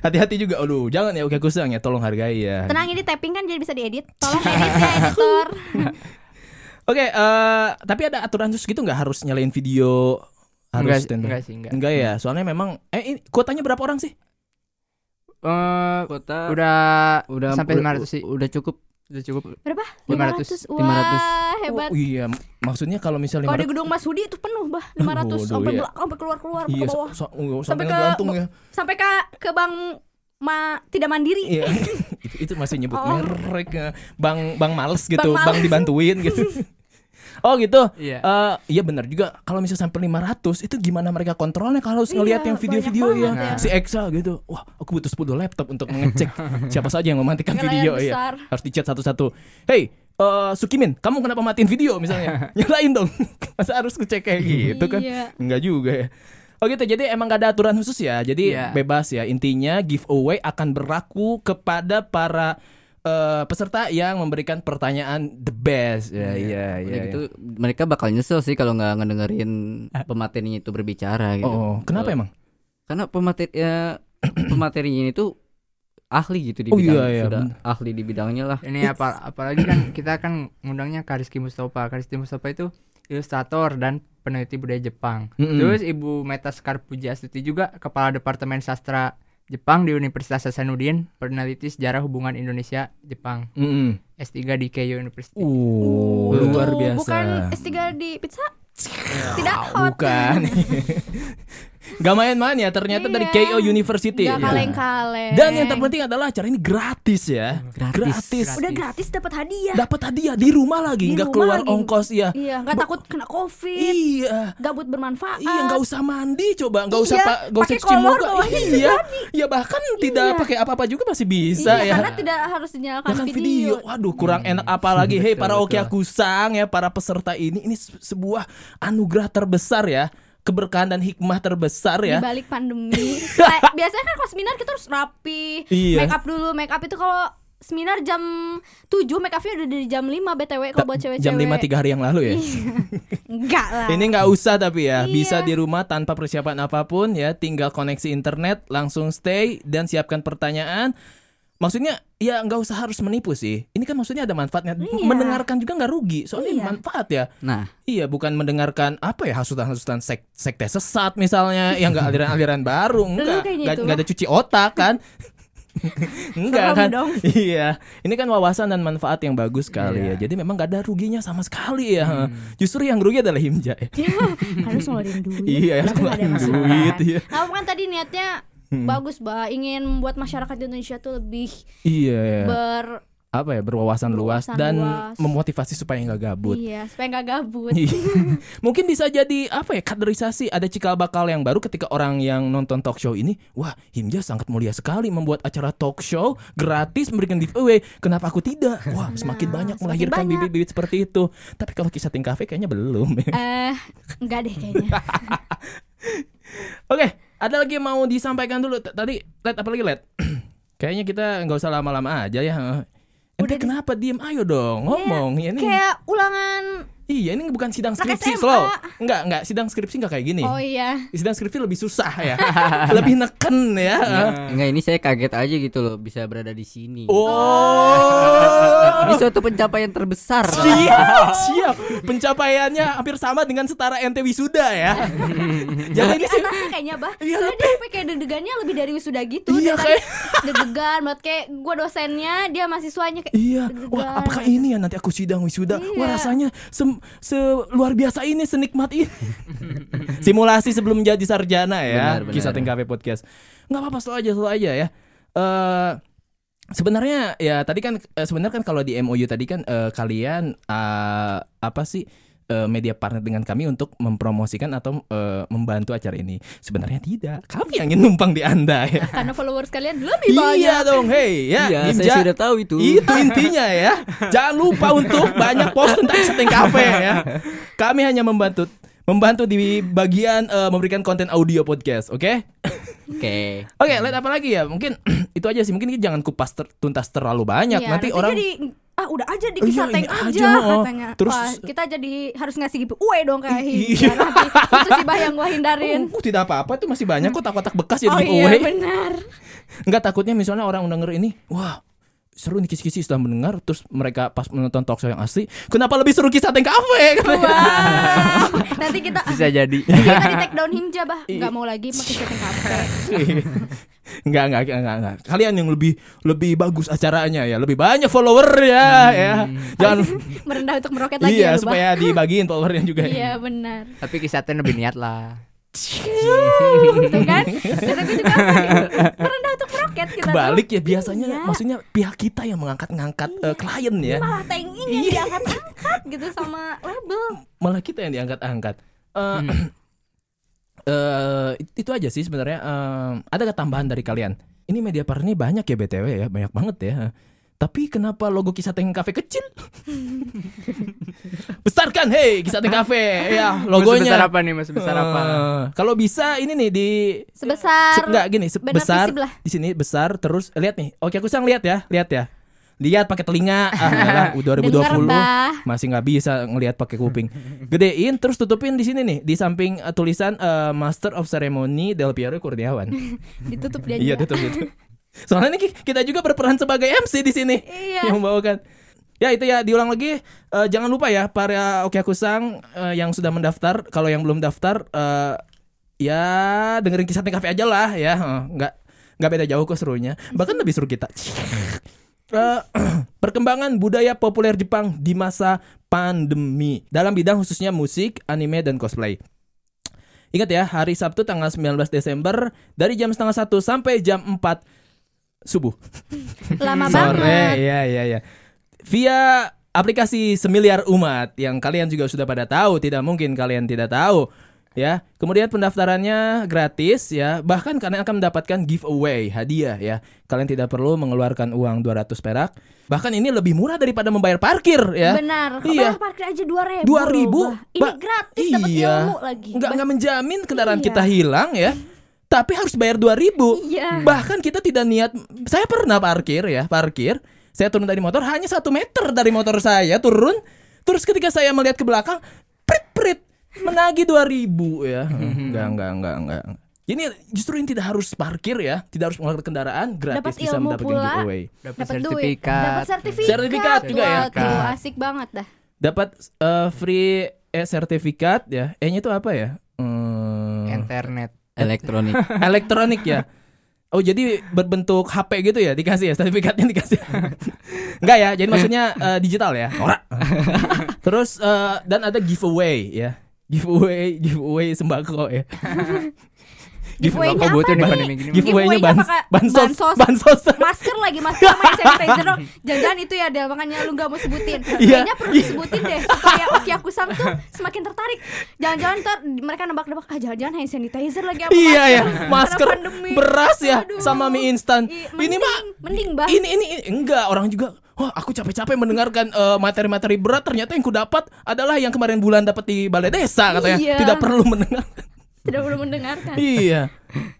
Speaker 1: hati-hati juga. Aduh, jangan ya oke kusang ya, tolong hargai ya.
Speaker 2: Tenang ini tapping kan jadi bisa diedit. Tolong edit ya editor.
Speaker 1: Oke, eh tapi ada aturan khusus gitu nggak harus nyalain video harus
Speaker 3: Enggak,
Speaker 1: standby?
Speaker 3: enggak sih, enggak.
Speaker 1: Enggak ya, soalnya memang eh ini kuotanya berapa orang sih?
Speaker 3: Eh,
Speaker 4: Kota
Speaker 3: udah
Speaker 4: udah
Speaker 3: sampai
Speaker 4: udah-
Speaker 3: 500 sih.
Speaker 4: Udah cukup.
Speaker 3: Udah cukup.
Speaker 2: Berapa?
Speaker 3: 500.
Speaker 2: 500.
Speaker 4: 500.
Speaker 2: Wah, hebat.
Speaker 1: Oh, iya, maksudnya kalau misalnya
Speaker 2: Kalau di gedung Mas Hudi itu penuh, Bah. 500
Speaker 1: Waduh,
Speaker 2: sampai
Speaker 1: iya.
Speaker 2: belakang sampai keluar-keluar
Speaker 1: iya,
Speaker 2: ke bawah.
Speaker 1: so, so-
Speaker 2: Sampai
Speaker 1: sampai
Speaker 2: ke-
Speaker 1: gantung ya.
Speaker 2: Sampai ke ke Bang Ma tidak mandiri.
Speaker 1: Iya. itu, itu masih nyebut
Speaker 2: Oh.
Speaker 1: merek ya. Bang Bang males gitu,
Speaker 2: Bang
Speaker 1: Bang,
Speaker 2: Males.
Speaker 1: dibantuin gitu. oh gitu.
Speaker 3: Iya.
Speaker 1: Eh, iya benar juga kalau misalnya sampai 500 itu gimana mereka kontrolnya kalau harus ngelihat
Speaker 2: Iya,
Speaker 1: yang video-video ya
Speaker 3: ya.
Speaker 1: si Exa gitu. Wah, aku butuh 10 laptop untuk mengecek siapa saja yang mematikan video ya. Harus dicat satu-satu. Hey, eh, Sukimin, kamu kenapa matiin video misalnya? Nyalain dong. Masa harus ngecek kayak gitu kan?
Speaker 2: Iya.
Speaker 1: Enggak juga ya. Oh gitu, jadi emang gak ada aturan khusus ya. Jadi
Speaker 3: Iya.
Speaker 1: bebas ya. Intinya giveaway akan berlaku kepada para eh, peserta yang memberikan pertanyaan the best. Ya, iya,
Speaker 4: Udah
Speaker 1: iya.
Speaker 4: gitu mereka bakal nyesel sih kalau nggak ngedengerin pematerinya itu berbicara gitu.
Speaker 1: Oh, kenapa emang?
Speaker 4: Karena pemateri ya, pematerinya ini tuh ahli gitu di
Speaker 1: Oh,
Speaker 4: bidang
Speaker 1: iya, iya,
Speaker 4: sudah
Speaker 1: bener.
Speaker 4: ahli di bidangnya lah.
Speaker 3: Ini apa apalagi kan kita kan ngundangnya Kariski Mustafa. Kariski Mustafa itu ilustrator dan peneliti budaya Jepang.
Speaker 1: Mm-mm.
Speaker 3: Terus Ibu Meta Sekar Puji Astuti juga kepala Departemen Sastra Jepang di Universitas Hasanuddin, peneliti sejarah hubungan Indonesia Jepang.
Speaker 1: Mm-mm.
Speaker 3: S3 di Keio University.
Speaker 1: Uh,
Speaker 2: Tuh,
Speaker 1: luar biasa.
Speaker 2: Bukan S3 di pizza? Tidak hot.
Speaker 1: Bukan. Gak main-main ya ternyata dari
Speaker 2: Iya.
Speaker 1: KO University.
Speaker 2: Gak
Speaker 1: Ya.
Speaker 2: kaleng-kaleng.
Speaker 1: Dan yang terpenting adalah acara ini gratis ya.
Speaker 4: Gratis.
Speaker 2: Udah gratis dapat hadiah.
Speaker 1: Dapat hadiah di rumah lagi,
Speaker 2: Di
Speaker 1: nggak
Speaker 2: rumah
Speaker 1: keluar
Speaker 2: lagi.
Speaker 1: ongkos ya.
Speaker 2: Iya, nggak takut kena covid.
Speaker 1: Iya.
Speaker 2: Gabut bermanfaat.
Speaker 1: Iya nggak usah mandi coba nggak usah
Speaker 2: Iya,
Speaker 1: pak nggak usah
Speaker 2: pakai
Speaker 1: cuci
Speaker 2: kolor
Speaker 1: muka iya ya bahkan tidak
Speaker 2: Iya.
Speaker 1: pakai apa-apa juga masih bisa
Speaker 2: Iya,
Speaker 1: ya
Speaker 2: karena tidak harus dinyalakan
Speaker 1: Ya kan
Speaker 2: video.
Speaker 1: video. Waduh, kurang enak apa lagi. Hei para
Speaker 3: betul.
Speaker 1: Oki Akusang ya, para peserta ini ini se- sebuah anugerah terbesar ya. Keberkahan dan hikmah terbesar
Speaker 2: Di
Speaker 1: ya.
Speaker 2: balik pandemi. Biasanya kan kalau seminar kita harus rapi,
Speaker 1: Iya.
Speaker 2: make up dulu. Make up itu kalau seminar jam 7 make upnya udah dari jam 5 BTW kalau buat cewek-cewek.
Speaker 1: Jam 5 tiga hari yang lalu ya.
Speaker 2: Enggak lah.
Speaker 1: Ini nggak usah tapi ya,
Speaker 2: Iya.
Speaker 1: bisa di rumah tanpa persiapan apa pun ya, tinggal koneksi internet, langsung stay dan siapkan pertanyaan. Maksudnya ya nggak usah harus menipu sih. Ini kan maksudnya ada manfaatnya.
Speaker 2: Iya.
Speaker 1: Mendengarkan juga nggak rugi, soalnya
Speaker 2: Iya.
Speaker 1: manfaat ya.
Speaker 4: Nah,
Speaker 1: Iya, bukan mendengarkan apa ya hasutan-hasutan sek sekte sesat misalnya, yang nggak aliran-aliran baru, enggak,
Speaker 2: kayaknya
Speaker 1: nggak ada cuci otak kan? enggak
Speaker 2: Serem
Speaker 1: kan?
Speaker 2: dong.
Speaker 1: Iya, ini kan wawasan dan manfaat yang bagus sekali
Speaker 3: Iya.
Speaker 1: ya. Jadi memang nggak ada ruginya sama sekali ya. Justru yang rugi adalah Himja. ya.
Speaker 2: harus ngeluarin duit.
Speaker 1: Iya, harus ngeluarin duit, iya.
Speaker 2: Nah, kan tadi niatnya bagus, Bah. Ingin membuat masyarakat Indonesia tuh lebih
Speaker 1: Iya, ya.
Speaker 2: ber
Speaker 1: apa ya berwawasan luas dan
Speaker 2: luas.
Speaker 1: memotivasi supaya nggak gabut.
Speaker 2: Iya, supaya nggak gabut.
Speaker 1: Iya. Mungkin bisa jadi apa ya kaderisasi ada cikal bakal yang baru ketika orang yang nonton talk show ini wah Himja sangat mulia sekali membuat acara talk show gratis memberikan giveaway kenapa aku tidak wah semakin
Speaker 2: Nah,
Speaker 1: banyak
Speaker 2: semakin
Speaker 1: melahirkan bibit-bibit seperti itu tapi kalau kisah ting cafe kayaknya belum.
Speaker 2: Eh, enggak deh kayaknya.
Speaker 1: Oke ada lagi yang mau disampaikan dulu? Tadi Led apa lagi Led? Kayaknya kita nggak usah lama-lama aja ya Ente
Speaker 2: Udah
Speaker 1: kenapa diem? Ayo dong ngomong ya ini
Speaker 2: Kayak ulangan
Speaker 1: iya ini bukan sidang skripsi
Speaker 2: SMA.
Speaker 1: slow enggak enggak sidang skripsi enggak kayak gini
Speaker 2: Oh iya.
Speaker 1: sidang skripsi lebih susah ya lebih neken ya
Speaker 4: enggak ini saya kaget aja gitu loh bisa berada di sini.
Speaker 1: oh
Speaker 4: Ini suatu pencapaian terbesar.
Speaker 1: siap siap pencapaiannya hampir sama dengan setara ente wisuda ya jadi ini
Speaker 2: Di
Speaker 1: sih
Speaker 2: kayaknya bah.
Speaker 1: Iya,
Speaker 2: Soalnya
Speaker 1: lebih.
Speaker 2: dia kayak deg-degannya lebih dari wisuda gitu.
Speaker 1: Iya,
Speaker 2: Dia tadi deg-degan banget kayak gue dosennya, dia mahasiswanya kayak
Speaker 1: Iya, wah apakah ini ya nanti aku sidang wisuda? Wah
Speaker 2: Iya.
Speaker 1: rasanya sem- luar biasa ini, senikmat ini. Simulasi sebelum menjadi sarjana ya,
Speaker 4: Benar, benar.
Speaker 1: kisah Cafe Podcast. Nggak apa-apa, selalu aja, selalu aja ya. Eh sebenarnya ya tadi kan eh, sebenarnya kan kalau di MOU tadi kan eh, kalian eh, apa sih eh, media partner dengan kami untuk mempromosikan atau eh, membantu acara ini. Sebenarnya tidak. Kami yang ingin numpang di Anda ya.
Speaker 2: karena followers kalian lebih banyak.
Speaker 1: Iya dong, hey ya.
Speaker 4: Iya,
Speaker 1: Himja.
Speaker 4: saya sudah tahu itu.
Speaker 1: Itu intinya ya. Jangan lupa untuk banyak post tentang setting cafe ya. Kami hanya membantu membantu di bagian eh, memberikan konten audio podcast, oke?
Speaker 4: Oke.
Speaker 1: Oke, lihat apa lagi ya? Mungkin itu aja sih. Mungkin jangan kupas ter- tuntas terlalu banyak.
Speaker 2: Iya,
Speaker 1: nanti orang
Speaker 2: jadi ah udah aja di
Speaker 1: Oh, iya,
Speaker 2: kisah tank
Speaker 1: ini
Speaker 2: aja,
Speaker 1: aja, oh.
Speaker 2: katanya.
Speaker 1: Terus-
Speaker 2: Wah, kita jadi harus ngasih giveaway dong kayak
Speaker 1: Iya.
Speaker 2: Nanti. Itu sih bah yang gua hindarin.
Speaker 1: Oh, tidak apa-apa itu masih banyak kok kotak-kotak bekas ya
Speaker 2: Oh iya
Speaker 1: giveaway.
Speaker 2: benar.
Speaker 1: Enggak takutnya misalnya orang denger ini, wah seru nih kisi-kisi setelah mendengar terus mereka pas menonton talk show yang asli kenapa lebih seru kisah Tank Cafe
Speaker 2: Wah. Nanti kita
Speaker 3: Bisa jadi.
Speaker 2: kita di take down Himja bah.
Speaker 1: Iya.
Speaker 2: Enggak mau lagi pakai setting kafe.
Speaker 1: Enggak, enggak, enggak, enggak. Kalian yang lebih lebih bagus acaranya ya, lebih banyak follower ya, ya. Jangan
Speaker 2: Merendah untuk meroket lagi
Speaker 1: iya
Speaker 2: ya lu, Bah.
Speaker 1: supaya dibagiin followernya juga. ya.
Speaker 2: Iya benar.
Speaker 3: Tapi kisahnya lebih niat lah.
Speaker 2: Tuh kan? Kata gue juga apa meroket kita
Speaker 1: Kebalik
Speaker 2: tuh.
Speaker 1: ya biasanya
Speaker 2: Iya.
Speaker 1: maksudnya pihak kita yang mengangkat-ngangkat eh, klien ya.
Speaker 2: malah tengin yang
Speaker 1: Iya.
Speaker 2: diangkat-angkat gitu sama label.
Speaker 1: Malah kita yang diangkat-angkat. Eh, eh, itu aja sih sebenarnya. Eh, ada nggak tambahan dari kalian? Ini media partner ini banyak ya BTW ya, banyak banget ya. Tapi kenapa logo kisah Teng Cafe kecil? Besar kan, hei kisah Teng Cafe ya
Speaker 3: Mau sebesar
Speaker 1: logonya.
Speaker 3: apa nih? Mas sebesar apa?
Speaker 1: Eh, Kalau bisa ini nih di
Speaker 2: Sebesar
Speaker 1: se- enggak gini se-
Speaker 2: benar
Speaker 1: besar
Speaker 2: visible lah.
Speaker 1: di sini besar terus lihat nih. Oke aku sang lihat ya, lihat ya. lihat pakai telinga. Ah, udah 2020
Speaker 2: Denger, Bah.
Speaker 1: masih nggak bisa ngelihat pakai kuping. Gedein terus tutupin di sini nih di samping eh, tulisan eh, Master of Ceremony Del Piero Kurniawan.
Speaker 2: Ditutup dia
Speaker 1: Iya, tutup itu. Soalnya nih kita juga berperan sebagai MC di sini.
Speaker 2: Iya.
Speaker 1: yang membawakan. Ya itu ya diulang lagi. Eh, jangan lupa ya para Okiakusang eh, yang sudah mendaftar. Kalau yang belum daftar eh, ya dengerin kisah kafe aja lah ya. Eh, nggak nggak beda jauh kok serunya. Bahkan lebih seru kita. Eh, perkembangan budaya populer Jepang di masa pandemi. Dalam bidang khususnya musik, anime dan cosplay. Ingat ya, hari Sabtu tanggal 19 Desember dari jam setengah satu sampai jam 4 subuh.
Speaker 2: Lama
Speaker 1: Sore,
Speaker 2: banget.
Speaker 1: ya ya ya. Via aplikasi Semiliar Umat yang kalian juga sudah pada tahu, tidak mungkin kalian tidak tahu. Ya, kemudian pendaftarannya gratis ya. Bahkan kalian akan mendapatkan giveaway hadiah ya. Kalian tidak perlu mengeluarkan uang 200 perak. Bahkan ini lebih murah daripada membayar parkir ya.
Speaker 2: Benar.
Speaker 1: Iya.
Speaker 2: Bayar parkir aja 2000.
Speaker 1: Dua ribu,
Speaker 2: Bah. Ini gratis dapat
Speaker 1: iya.
Speaker 2: ilmu lagi.
Speaker 1: Nggak
Speaker 2: Bah.
Speaker 1: nggak menjamin kendaraan
Speaker 2: Iya.
Speaker 1: kita hilang ya. Tapi harus bayar 2000
Speaker 2: Iya.
Speaker 1: Bahkan kita tidak niat. Saya pernah parkir ya, parkir. Saya turun dari motor hanya satu meter dari motor saya turun. Terus ketika saya melihat ke belakang, prit prit menagih 2000 ya. Enggak enggak enggak enggak. Ini justru ini tidak harus parkir ya, tidak harus mengeluarkan kendaraan, gratis
Speaker 2: Dapat
Speaker 1: bisa
Speaker 2: ilmu
Speaker 1: mendapatkan
Speaker 2: pula.
Speaker 1: giveaway.
Speaker 3: dapat sertifikat
Speaker 2: Dapat sertifikat.
Speaker 1: Sertifikat juga ya?
Speaker 2: Tuh, asik banget dah.
Speaker 1: Dapat eh, free e sertifikat ya. E-nya itu apa ya? Hmm,
Speaker 3: internet
Speaker 4: elektronik
Speaker 1: elektronik ya. Oh jadi berbentuk HP gitu ya dikasih ya sertifikatnya dikasih. Enggak ya, jadi maksudnya eh, digital ya. Ora. Terus eh, dan ada giveaway ya. Giveaway, giveaway sembako ya.
Speaker 2: Giveaway-nya
Speaker 3: butuh
Speaker 2: apa nih?
Speaker 3: pandemi gini.
Speaker 1: Giveaway-nya
Speaker 2: Giveaway-nya
Speaker 1: ban
Speaker 2: apakah
Speaker 1: bansos,
Speaker 2: bansos?
Speaker 1: bansos.
Speaker 2: Masker lagi, masker hand sanitizer dong. Jangan-jangan itu ya Del, makanya lu gak mau sebutin.
Speaker 1: Iya.
Speaker 2: Kayaknya perlu disebutin deh supaya Okiakusang tuh semakin tertarik. Jangan-jangan ntar mereka nebak-nebak ah jangan-jangan hand sanitizer lagi apa
Speaker 1: Iya ya, masker, beras ya, sama mie instan.
Speaker 2: Iya,
Speaker 1: Ini mah
Speaker 2: mending, bah.
Speaker 1: ini ini enggak orang juga wah aku capek-capek mendengarkan eh, materi-materi berat ternyata yang ku dapat adalah yang kemarin bulan dapat di balai desa katanya
Speaker 2: Iya.
Speaker 1: tidak perlu mendengar
Speaker 2: Tidak perlu mendengarkan.
Speaker 1: iya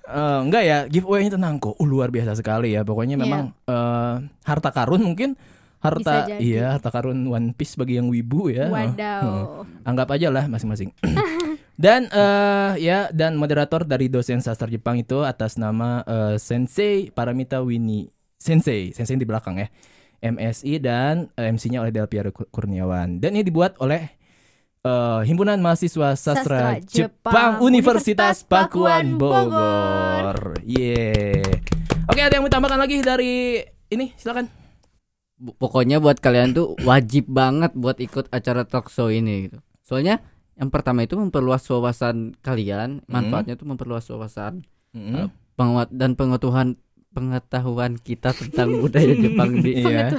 Speaker 1: Eh, enggak ya giveaway-nya tenang kok uh, luar biasa sekali ya pokoknya
Speaker 2: Iya.
Speaker 1: memang eh, harta karun mungkin harta iya harta karun One Piece bagi yang wibu ya
Speaker 2: Wadaw.
Speaker 1: anggap aja lah masing-masing. dan eh ya dan moderator dari dosen sastra Jepang itu atas nama eh, Sensei Paramita Winnie Sensei, Sensei di belakang ya. MSI dan eh, MC-nya oleh Del Piero Kur- Kurniawan. Dan ini dibuat oleh eh, Himpunan Mahasiswa Sastra,
Speaker 2: Sastra
Speaker 1: Jepang,
Speaker 2: Jepang,
Speaker 1: Universitas Pakuan Bogor. Yeah. Oke, ada yang mau tambahkan lagi dari ini? Silakan.
Speaker 4: Pokoknya buat kalian tuh wajib banget buat ikut acara talk show ini gitu. Soalnya yang pertama itu memperluas wawasan kalian, manfaatnya tuh memperluas wawasan
Speaker 1: Mm-mm.
Speaker 4: Eh, penguat dan pengetahuan pengetahuan kita tentang budaya Jepang di
Speaker 1: Iya.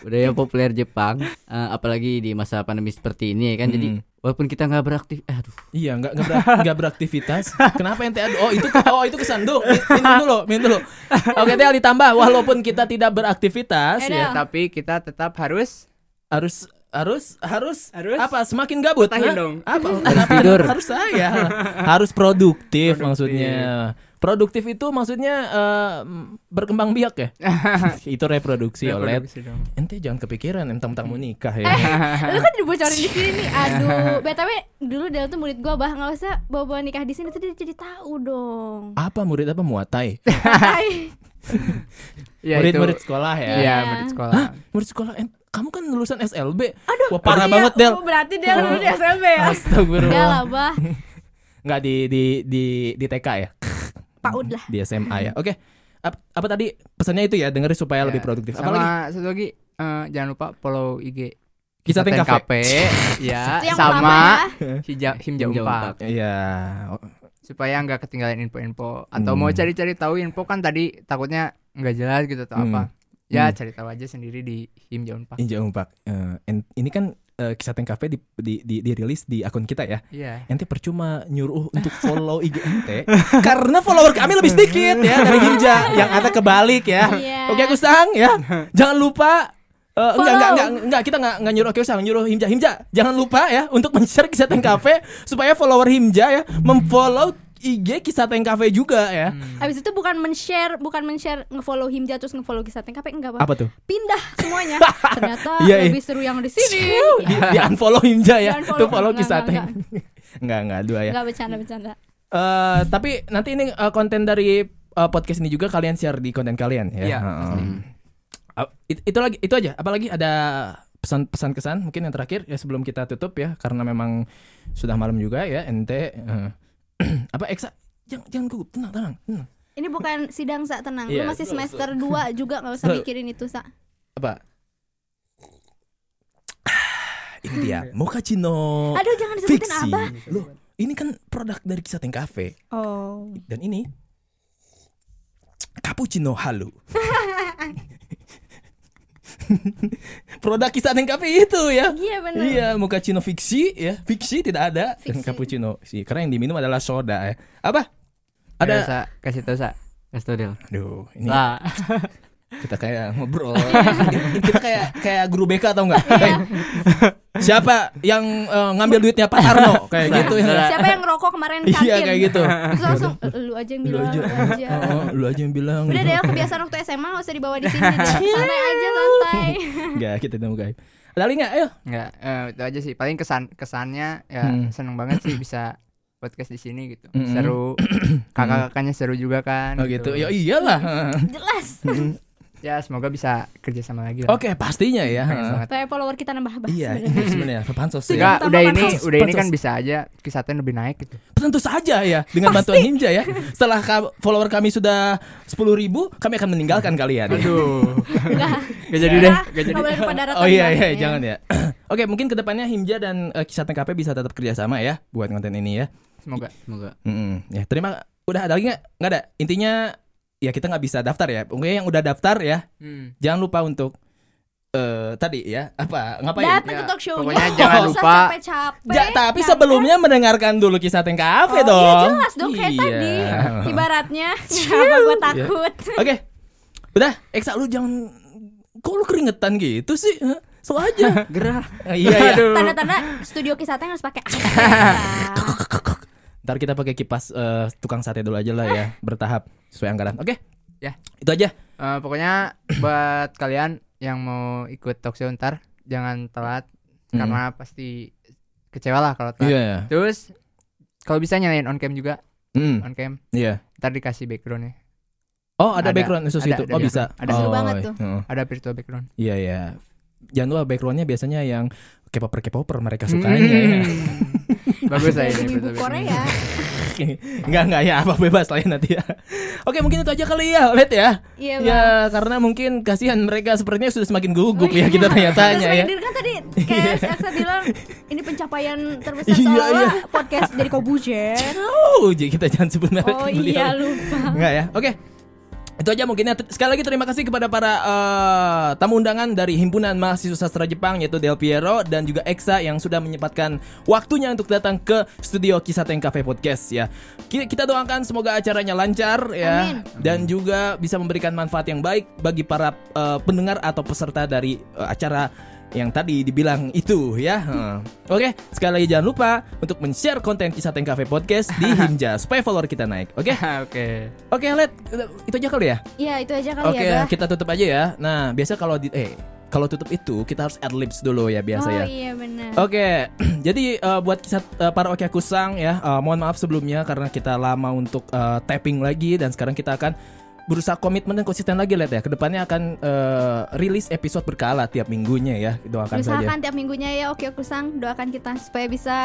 Speaker 4: Budaya populer Jepang, Eh, apalagi di masa pandemi seperti ini ya kan. Jadi walaupun kita nggak beraktif, eh, aduh,
Speaker 1: Iya, nggak nggak ber- nggak beraktivitas. Kenapa ente aduh, Oh itu oh itu kesandung. Minum dulu, minum dulu. Oke, Tel ditambah. Walaupun kita tidak beraktivitas, ya
Speaker 3: tapi kita tetap harus
Speaker 1: harus harus harus
Speaker 3: Harus?
Speaker 1: apa? Semakin gabut.
Speaker 3: Tahin dong.
Speaker 1: Apa?
Speaker 4: Harus tidur.
Speaker 1: Harus saya. harus produktif,
Speaker 3: Produktif.
Speaker 1: maksudnya. Produktif itu maksudnya eh, berkembang biak ya. itu reproduksi oleh
Speaker 3: Reproduksi
Speaker 1: ente jangan kepikiran mentang-mentang mau nikah ya.
Speaker 2: Lu kan dibocorin di sini nih. Aduh, BTW dulu Del tuh murid gua bah nggak usah bawa-bawa nikah di sini tuh dia jadi tahu dong.
Speaker 1: apa murid apa muatai?
Speaker 3: Ya,
Speaker 1: Murid-murid sekolah ya.
Speaker 3: Iya, murid sekolah.
Speaker 1: Hah? Murid sekolah kamu kan lulusan SLB. Aduh, wah parah
Speaker 2: Iya,
Speaker 1: banget Del.
Speaker 2: oh, berarti Del dulu di SLB ya. Enggak
Speaker 1: Astagfirullah.
Speaker 2: lah, bah.
Speaker 1: Nggak di di di di TK ya,
Speaker 2: Paud lah.
Speaker 1: di SMA ya. Oke. Ap- apa tadi pesannya itu ya dengerin supaya
Speaker 3: Ya,
Speaker 1: lebih produktif.
Speaker 3: Sama
Speaker 1: Apalagi
Speaker 3: satu lagi eh, jangan lupa follow IG
Speaker 1: Kisah Teng Cafe.
Speaker 3: Ya sama
Speaker 2: ya.
Speaker 3: Himja
Speaker 4: Himja
Speaker 3: Unpak
Speaker 4: Unpak.
Speaker 1: Iya.
Speaker 3: Supaya nggak ketinggalan info-info atau
Speaker 1: Hmm.
Speaker 3: mau cari-cari tahu info kan tadi takutnya nggak jelas gitu atau
Speaker 1: Hmm.
Speaker 3: apa ya
Speaker 1: Hmm.
Speaker 3: cari tahu aja sendiri di Himja Unpak
Speaker 1: Inja Umpak. Eh, en- ini kan eh, kisah Teng Cafe di, di, di, dirilis di akun kita ya.
Speaker 3: iya
Speaker 1: Ente percuma nyuruh untuk follow IG ente karena follower kami lebih sedikit ya dari Hinja yang ada kebalik ya.
Speaker 2: Iya.
Speaker 1: Oke aku sang ya. Jangan lupa eh, enggak,
Speaker 2: Follow.
Speaker 1: enggak, enggak, enggak, kita enggak, enggak nyuruh Oke Usang, nyuruh Himja. Himja, jangan lupa ya untuk men-share kisah Teng Cafe supaya follower Himja ya memfollow IG Kisah Teng Cafe juga ya.
Speaker 3: Hmm.
Speaker 2: Abis itu bukan men-share, bukan men-share nge-follow Himja terus nge-follow Kisah Teng Cafe enggak, Bang.
Speaker 1: Apa tuh?
Speaker 2: Pindah semuanya. Ternyata
Speaker 1: Iya, iya.
Speaker 2: lebih seru yang di sini.
Speaker 1: Di, di unfollow Himja ya.
Speaker 2: Di-unfollow.
Speaker 1: Tuh follow Kisah Teng. Enggak, enggak dua ya.
Speaker 2: Enggak bercanda-bercanda.
Speaker 1: Eh, tapi nanti ini eh, konten dari eh, podcast ini juga kalian share di konten kalian ya.
Speaker 3: Iya,
Speaker 1: Heeh. Ah, it- itu lagi itu aja. Apalagi ada pesan-pesan kesan mungkin yang terakhir ya sebelum kita tutup ya karena memang sudah malam juga ya ente eh, apa Eksa jangan jangan gugup tenang tenang. tenang.
Speaker 2: Ini bukan sidang Sa, tenang.
Speaker 1: Iya,
Speaker 2: Lu masih
Speaker 1: betul,
Speaker 2: semester 2 juga nggak usah mikirin itu, Sa.
Speaker 1: Apa? Ini dia mochaccino
Speaker 2: Aduh, jangan disebutin
Speaker 1: fiksi.
Speaker 2: Abah.
Speaker 1: Loh, ini kan produk dari Kisah Teng Cafe
Speaker 2: Oh.
Speaker 1: dan ini cappuccino halu. produk Kisah Teng Cafe itu ya.
Speaker 2: Iya benar.
Speaker 1: Iya, mochaccino fiksi ya. Fiksi tidak ada dan
Speaker 2: Fiksi.
Speaker 1: cappuccino sih. Karena yang diminum adalah soda ya. Apa?
Speaker 3: Ada Sa, kasih tau sa.
Speaker 4: Kasih tau Del.
Speaker 1: Aduh, ini
Speaker 4: Lah.
Speaker 1: kita kayak ngobrol. kita kayak kayak guru BK atau enggak? Kayak, siapa yang eh, ngambil duitnya Pak Arno kayak gitu ya.
Speaker 2: Siapa yang ngerokok kemarin kantin?
Speaker 1: Iya kayak gitu.
Speaker 2: Terus langsung lu aja yang
Speaker 1: Lu
Speaker 2: bilang,
Speaker 1: aja.
Speaker 2: lu aja.
Speaker 1: Oh, lu aja yang bilang.
Speaker 2: Udah deh kebiasaan waktu SMA gak usah dibawa di sini deh. Santai aja santai.
Speaker 1: Enggak, kita temu guys. Ada lagi enggak? Ayo.
Speaker 3: Enggak, eh, itu aja sih. Paling kesan kesannya ya
Speaker 1: Hmm.
Speaker 3: seneng banget sih bisa podcast di sini gitu.
Speaker 1: Mm-mm.
Speaker 3: Seru. Kakak-kakaknya seru juga kan.
Speaker 1: Oh gitu. Ya iyalah.
Speaker 2: Jelas.
Speaker 3: Ya semoga bisa kerja sama lagi lah.
Speaker 1: Oke, pastinya ya.
Speaker 2: Supaya follower kita nambah bah
Speaker 1: Iya,
Speaker 2: sebenarnya.
Speaker 1: ini sebenarnya pansos ya.
Speaker 3: Enggak, udah ini
Speaker 2: pansos.
Speaker 3: udah ini kan bisa aja kisahnya lebih naik gitu.
Speaker 1: Tentu saja ya dengan bantuan Hinja ya. Setelah ka- follower kami sudah 10.000 ribu, kami akan meninggalkan kalian. ya.
Speaker 3: Aduh.
Speaker 2: Enggak.
Speaker 3: Gak jadi deh, gak jadi.
Speaker 1: Oh iya iya jangan ya. Oke mungkin ke depannya Himja dan uh, Kisah TKP bisa tetap kerjasama ya buat konten ini ya.
Speaker 3: Semoga.
Speaker 4: Semoga.
Speaker 1: Mm-mm. Ya terima. Udah ada lagi nggak? Nggak ada. Intinya ya kita nggak bisa daftar ya. Pokoknya yang udah daftar ya
Speaker 3: Hmm.
Speaker 1: jangan lupa untuk eh tadi ya apa ngapain?
Speaker 2: Datang
Speaker 3: Ya,
Speaker 2: ke talk show-nya.
Speaker 3: pokoknya jangan lupa.
Speaker 2: capek-capek.
Speaker 1: Ja, tapi
Speaker 2: Jangan.
Speaker 1: sebelumnya mendengarkan dulu Kisah TKP
Speaker 2: Oh,
Speaker 1: dong.
Speaker 2: Iya jelas dong kayak
Speaker 1: Iya.
Speaker 2: tadi. Ibaratnya kenapa gue takut.
Speaker 1: Oke. Udah, Eksa lu jangan kok lu keringetan gitu sih? Slow aja.
Speaker 4: Gerah.
Speaker 1: Iya ya.
Speaker 2: Tanda-tanda studio kisah harus pakai.
Speaker 1: Ntar kita pakai kipas eh, tukang sate dulu aja lah ya, bertahap sesuai anggaran. Oke?
Speaker 3: Ya.
Speaker 1: Itu aja.
Speaker 3: Eh, pokoknya buat kalian yang mau ikut talk show ntar jangan telat
Speaker 1: Hmm.
Speaker 3: karena pasti kecewa lah kalau telat.
Speaker 1: Iya, iya.
Speaker 3: Terus kalau bisa nyalain on cam juga,
Speaker 1: Hmm,
Speaker 3: on cam.
Speaker 1: iya.
Speaker 3: Ntar dikasih backgroundnya.
Speaker 1: Oh, ada,
Speaker 3: Ada,
Speaker 1: background khusus
Speaker 3: ada,
Speaker 1: itu.
Speaker 3: ada
Speaker 1: oh, bisa.
Speaker 3: Ada.
Speaker 1: oh,
Speaker 2: Seru banget tuh.
Speaker 1: heeh.
Speaker 3: Ada virtual background.
Speaker 1: Iya, iya. Jangan lupa backgroundnya biasanya yang K-popper K-popper mereka sukanya ya.
Speaker 3: Bagus
Speaker 2: Jadi
Speaker 3: ini.
Speaker 2: ibu. Korea.
Speaker 1: Enggak, enggak ya, apa bebas lah ya nanti ya. Oke, mungkin itu aja kali ya, lihat ya.
Speaker 2: Iya.
Speaker 1: Ya, karena mungkin kasihan mereka sepertinya sudah semakin gugup ya kita
Speaker 2: Terus
Speaker 1: tanya-tanya ya.
Speaker 2: Kan tadi kayak Elsa bilang ini pencapaian terbesar
Speaker 1: Iya,
Speaker 2: seolah
Speaker 1: iya.
Speaker 2: podcast dari Kobujen.
Speaker 1: Oh, jadi kita jangan sebut merek
Speaker 2: Oh iya lupa.
Speaker 1: Enggak ya. Oke. Itu aja mungkin ya. Sekali lagi terima kasih kepada para eh, tamu undangan dari Himpunan Mahasiswa Sastra Jepang yaitu Del Piero dan juga Eksa yang sudah menyempatkan waktunya untuk datang ke studio Kisah Teng Cafe Podcast ya. Ki- Kita doakan semoga acaranya lancar ya
Speaker 2: Amin.
Speaker 1: dan juga bisa memberikan manfaat yang baik bagi para eh, pendengar atau peserta dari eh, acara yang tadi dibilang itu ya. Heeh. Oke, sekali lagi jangan lupa untuk men-share konten Kisah Teng Cafe Podcast di Himja supaya follower kita naik. Oke?
Speaker 3: Oke.
Speaker 1: Oke, Let, itu aja kali ya.
Speaker 2: Iya itu aja kali
Speaker 1: Oke,
Speaker 2: ya, Bah.
Speaker 1: kita tutup aja ya. Nah, biasa kalau di eh kalau tutup itu kita harus ad libs dulu ya biasa
Speaker 2: oh
Speaker 1: ya.
Speaker 2: iya benar.
Speaker 1: Oke, jadi eh, buat kisah eh, para oke kusang ya, eh, mohon maaf sebelumnya karena kita lama untuk eh, tapping lagi dan sekarang kita akan berusaha komitmen dan konsisten lagi Let ya. Ke depannya akan eh, rilis episode berkala tiap minggunya ya. Doakan saja.
Speaker 2: Usahakan tiap minggunya ya Oke Kusang doakan kita supaya bisa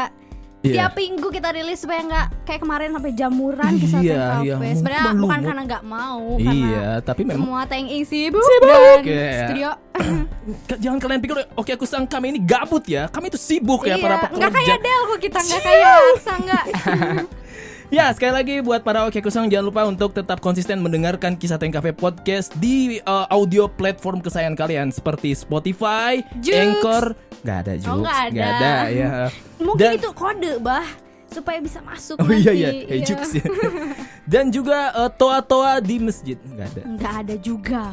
Speaker 1: Iya.
Speaker 2: tiap minggu kita rilis supaya nggak kayak kemarin sampai jamuran kisah
Speaker 1: Iya, iya.
Speaker 2: Cafe. Sebenarnya bukan karena nggak mau, karena
Speaker 1: Iya, tapi memang
Speaker 2: semua tank sibuk,
Speaker 1: Sibuk,
Speaker 2: dan
Speaker 1: ya.
Speaker 2: studio
Speaker 1: Ke- jangan kalian pikir oke kusang kami ini gabut ya. Kami itu sibuk ya
Speaker 2: iya,
Speaker 1: para
Speaker 2: nggak
Speaker 1: pekerja.
Speaker 2: kayak Del kok kita nggak kayak Aksa nggak.
Speaker 1: Ya, sekali lagi buat para Oke Kusang jangan lupa untuk tetap konsisten mendengarkan Kisah Teng Cafe Podcast di uh, audio platform kesayangan kalian seperti Spotify,
Speaker 2: Joox.
Speaker 1: Anchor, nggak ada
Speaker 2: Oh,
Speaker 1: juga,
Speaker 2: nggak ada.
Speaker 1: ya.
Speaker 2: Mungkin
Speaker 1: Dan-
Speaker 2: itu kode bah supaya bisa masuk
Speaker 1: Oh
Speaker 2: nanti.
Speaker 1: iya iya, hey, Joox ya. Dan juga uh, toa-toa di masjid nggak ada.
Speaker 2: Nggak ada juga.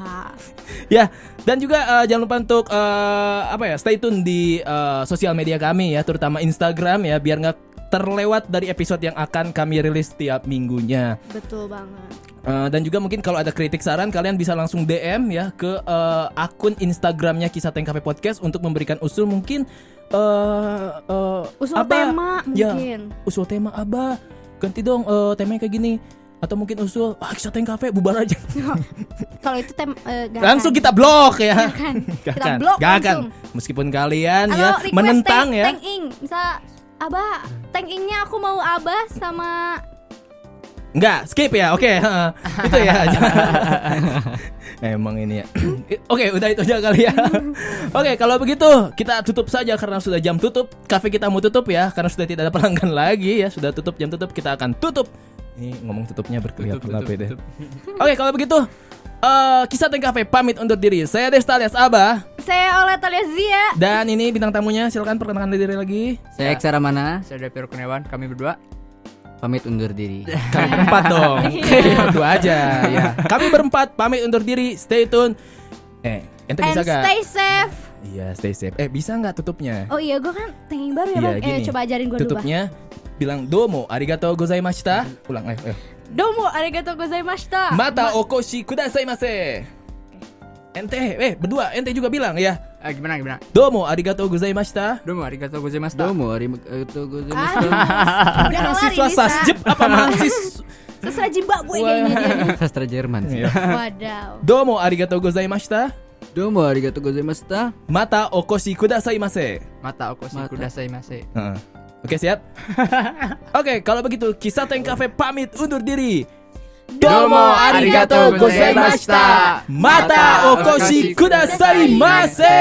Speaker 1: Ya, dan juga uh, jangan lupa untuk uh, apa ya, stay tune di uh, sosial media kami ya, terutama Instagram ya, biar nggak terlewat dari episode yang akan kami rilis tiap minggunya.
Speaker 2: Betul banget.
Speaker 1: Eh, dan juga mungkin kalau ada kritik saran kalian bisa langsung DM ya ke eh, akun Instagramnya Kisah Cafe Podcast untuk memberikan usul mungkin eh eh,
Speaker 2: Usul
Speaker 1: Abah,
Speaker 2: tema
Speaker 1: ya,
Speaker 2: mungkin.
Speaker 1: usul tema Abah ganti dong eh, temanya kayak gini atau mungkin usul ah Kisah Tank Cafe bubar aja
Speaker 2: Kalau itu tem gak
Speaker 1: langsung kita blok ya
Speaker 2: Gak.
Speaker 1: Gak
Speaker 2: Kita blok
Speaker 1: gak
Speaker 2: langsung.
Speaker 1: Meskipun kalian
Speaker 2: Atau
Speaker 1: ya menentang
Speaker 2: tank,
Speaker 1: ya.
Speaker 2: Tank ing, misal Abah, tank ingnya aku mau Abah sama
Speaker 1: Enggak, skip ya. Oke, heeh. itu ya. Emang ini ya. Oke, udah itu aja kali ya. Oke, kalau begitu kita tutup saja karena sudah jam tutup. Kafe kita mau tutup ya karena sudah tidak ada pelanggan lagi ya. Sudah tutup jam tutup, kita akan tutup. Ini ngomong tutupnya berkelihatan
Speaker 3: Tutup,
Speaker 1: deh.
Speaker 3: tutup,
Speaker 1: Oke, kalau begitu eh kisah Tank Cafe pamit undur diri. Saya Desta alias Abah
Speaker 2: saya oleh Taliazia.
Speaker 1: dan ini bintang tamunya silakan perkenalkan diri lagi.
Speaker 4: Saya Eksara Mana,
Speaker 3: Saya Davir Kurniawan, kami berdua.
Speaker 4: pamit undur diri.
Speaker 1: Kami berempat dong. Kami berdua aja ya. Kami berempat pamit undur diri. Stay tune. Eh, ente
Speaker 2: And
Speaker 1: bisa gak?
Speaker 2: stay safe.
Speaker 1: Iya, stay safe. Eh, bisa nggak tutupnya?
Speaker 2: Oh iya, gue kan tank ing baru ya,
Speaker 1: Iya,
Speaker 2: Bang. Eh, coba ajarin gue dulu, Bang.
Speaker 1: tutupnya bilang domo arigato gozaimashita. Ulang eh. eh.
Speaker 2: Domo arigatou gozaimashita.
Speaker 1: Mata okoshi kudasaimase. Ente, eh berdua ente juga bilang ya.
Speaker 3: Eh, gimana gimana?
Speaker 1: Domo arigato gozaimashita.
Speaker 3: Domo arigatou gozaimashita.
Speaker 4: Domo, arigatou
Speaker 2: Ah,
Speaker 4: gozaimasu.
Speaker 2: udah kelar
Speaker 1: Mahasiswa sasjep apa mahasiswa?
Speaker 2: Sastra Zimbabwe kayaknya dia.
Speaker 4: Sastra Jerman sih.
Speaker 1: Iya.
Speaker 2: Wadaw.
Speaker 1: Domo arigato gozaimashita.
Speaker 4: Domo, arigatou gozaimashita.
Speaker 1: Mata okoshi kudasaimase.
Speaker 3: Mata okoshi kudasai mase.
Speaker 1: Heeh. Oke siap. Oke kalau begitu kisah Tank Cafe pamit undur diri.
Speaker 3: Domo arigatou gozaimashita.
Speaker 1: Mata okoshi kudasaimase.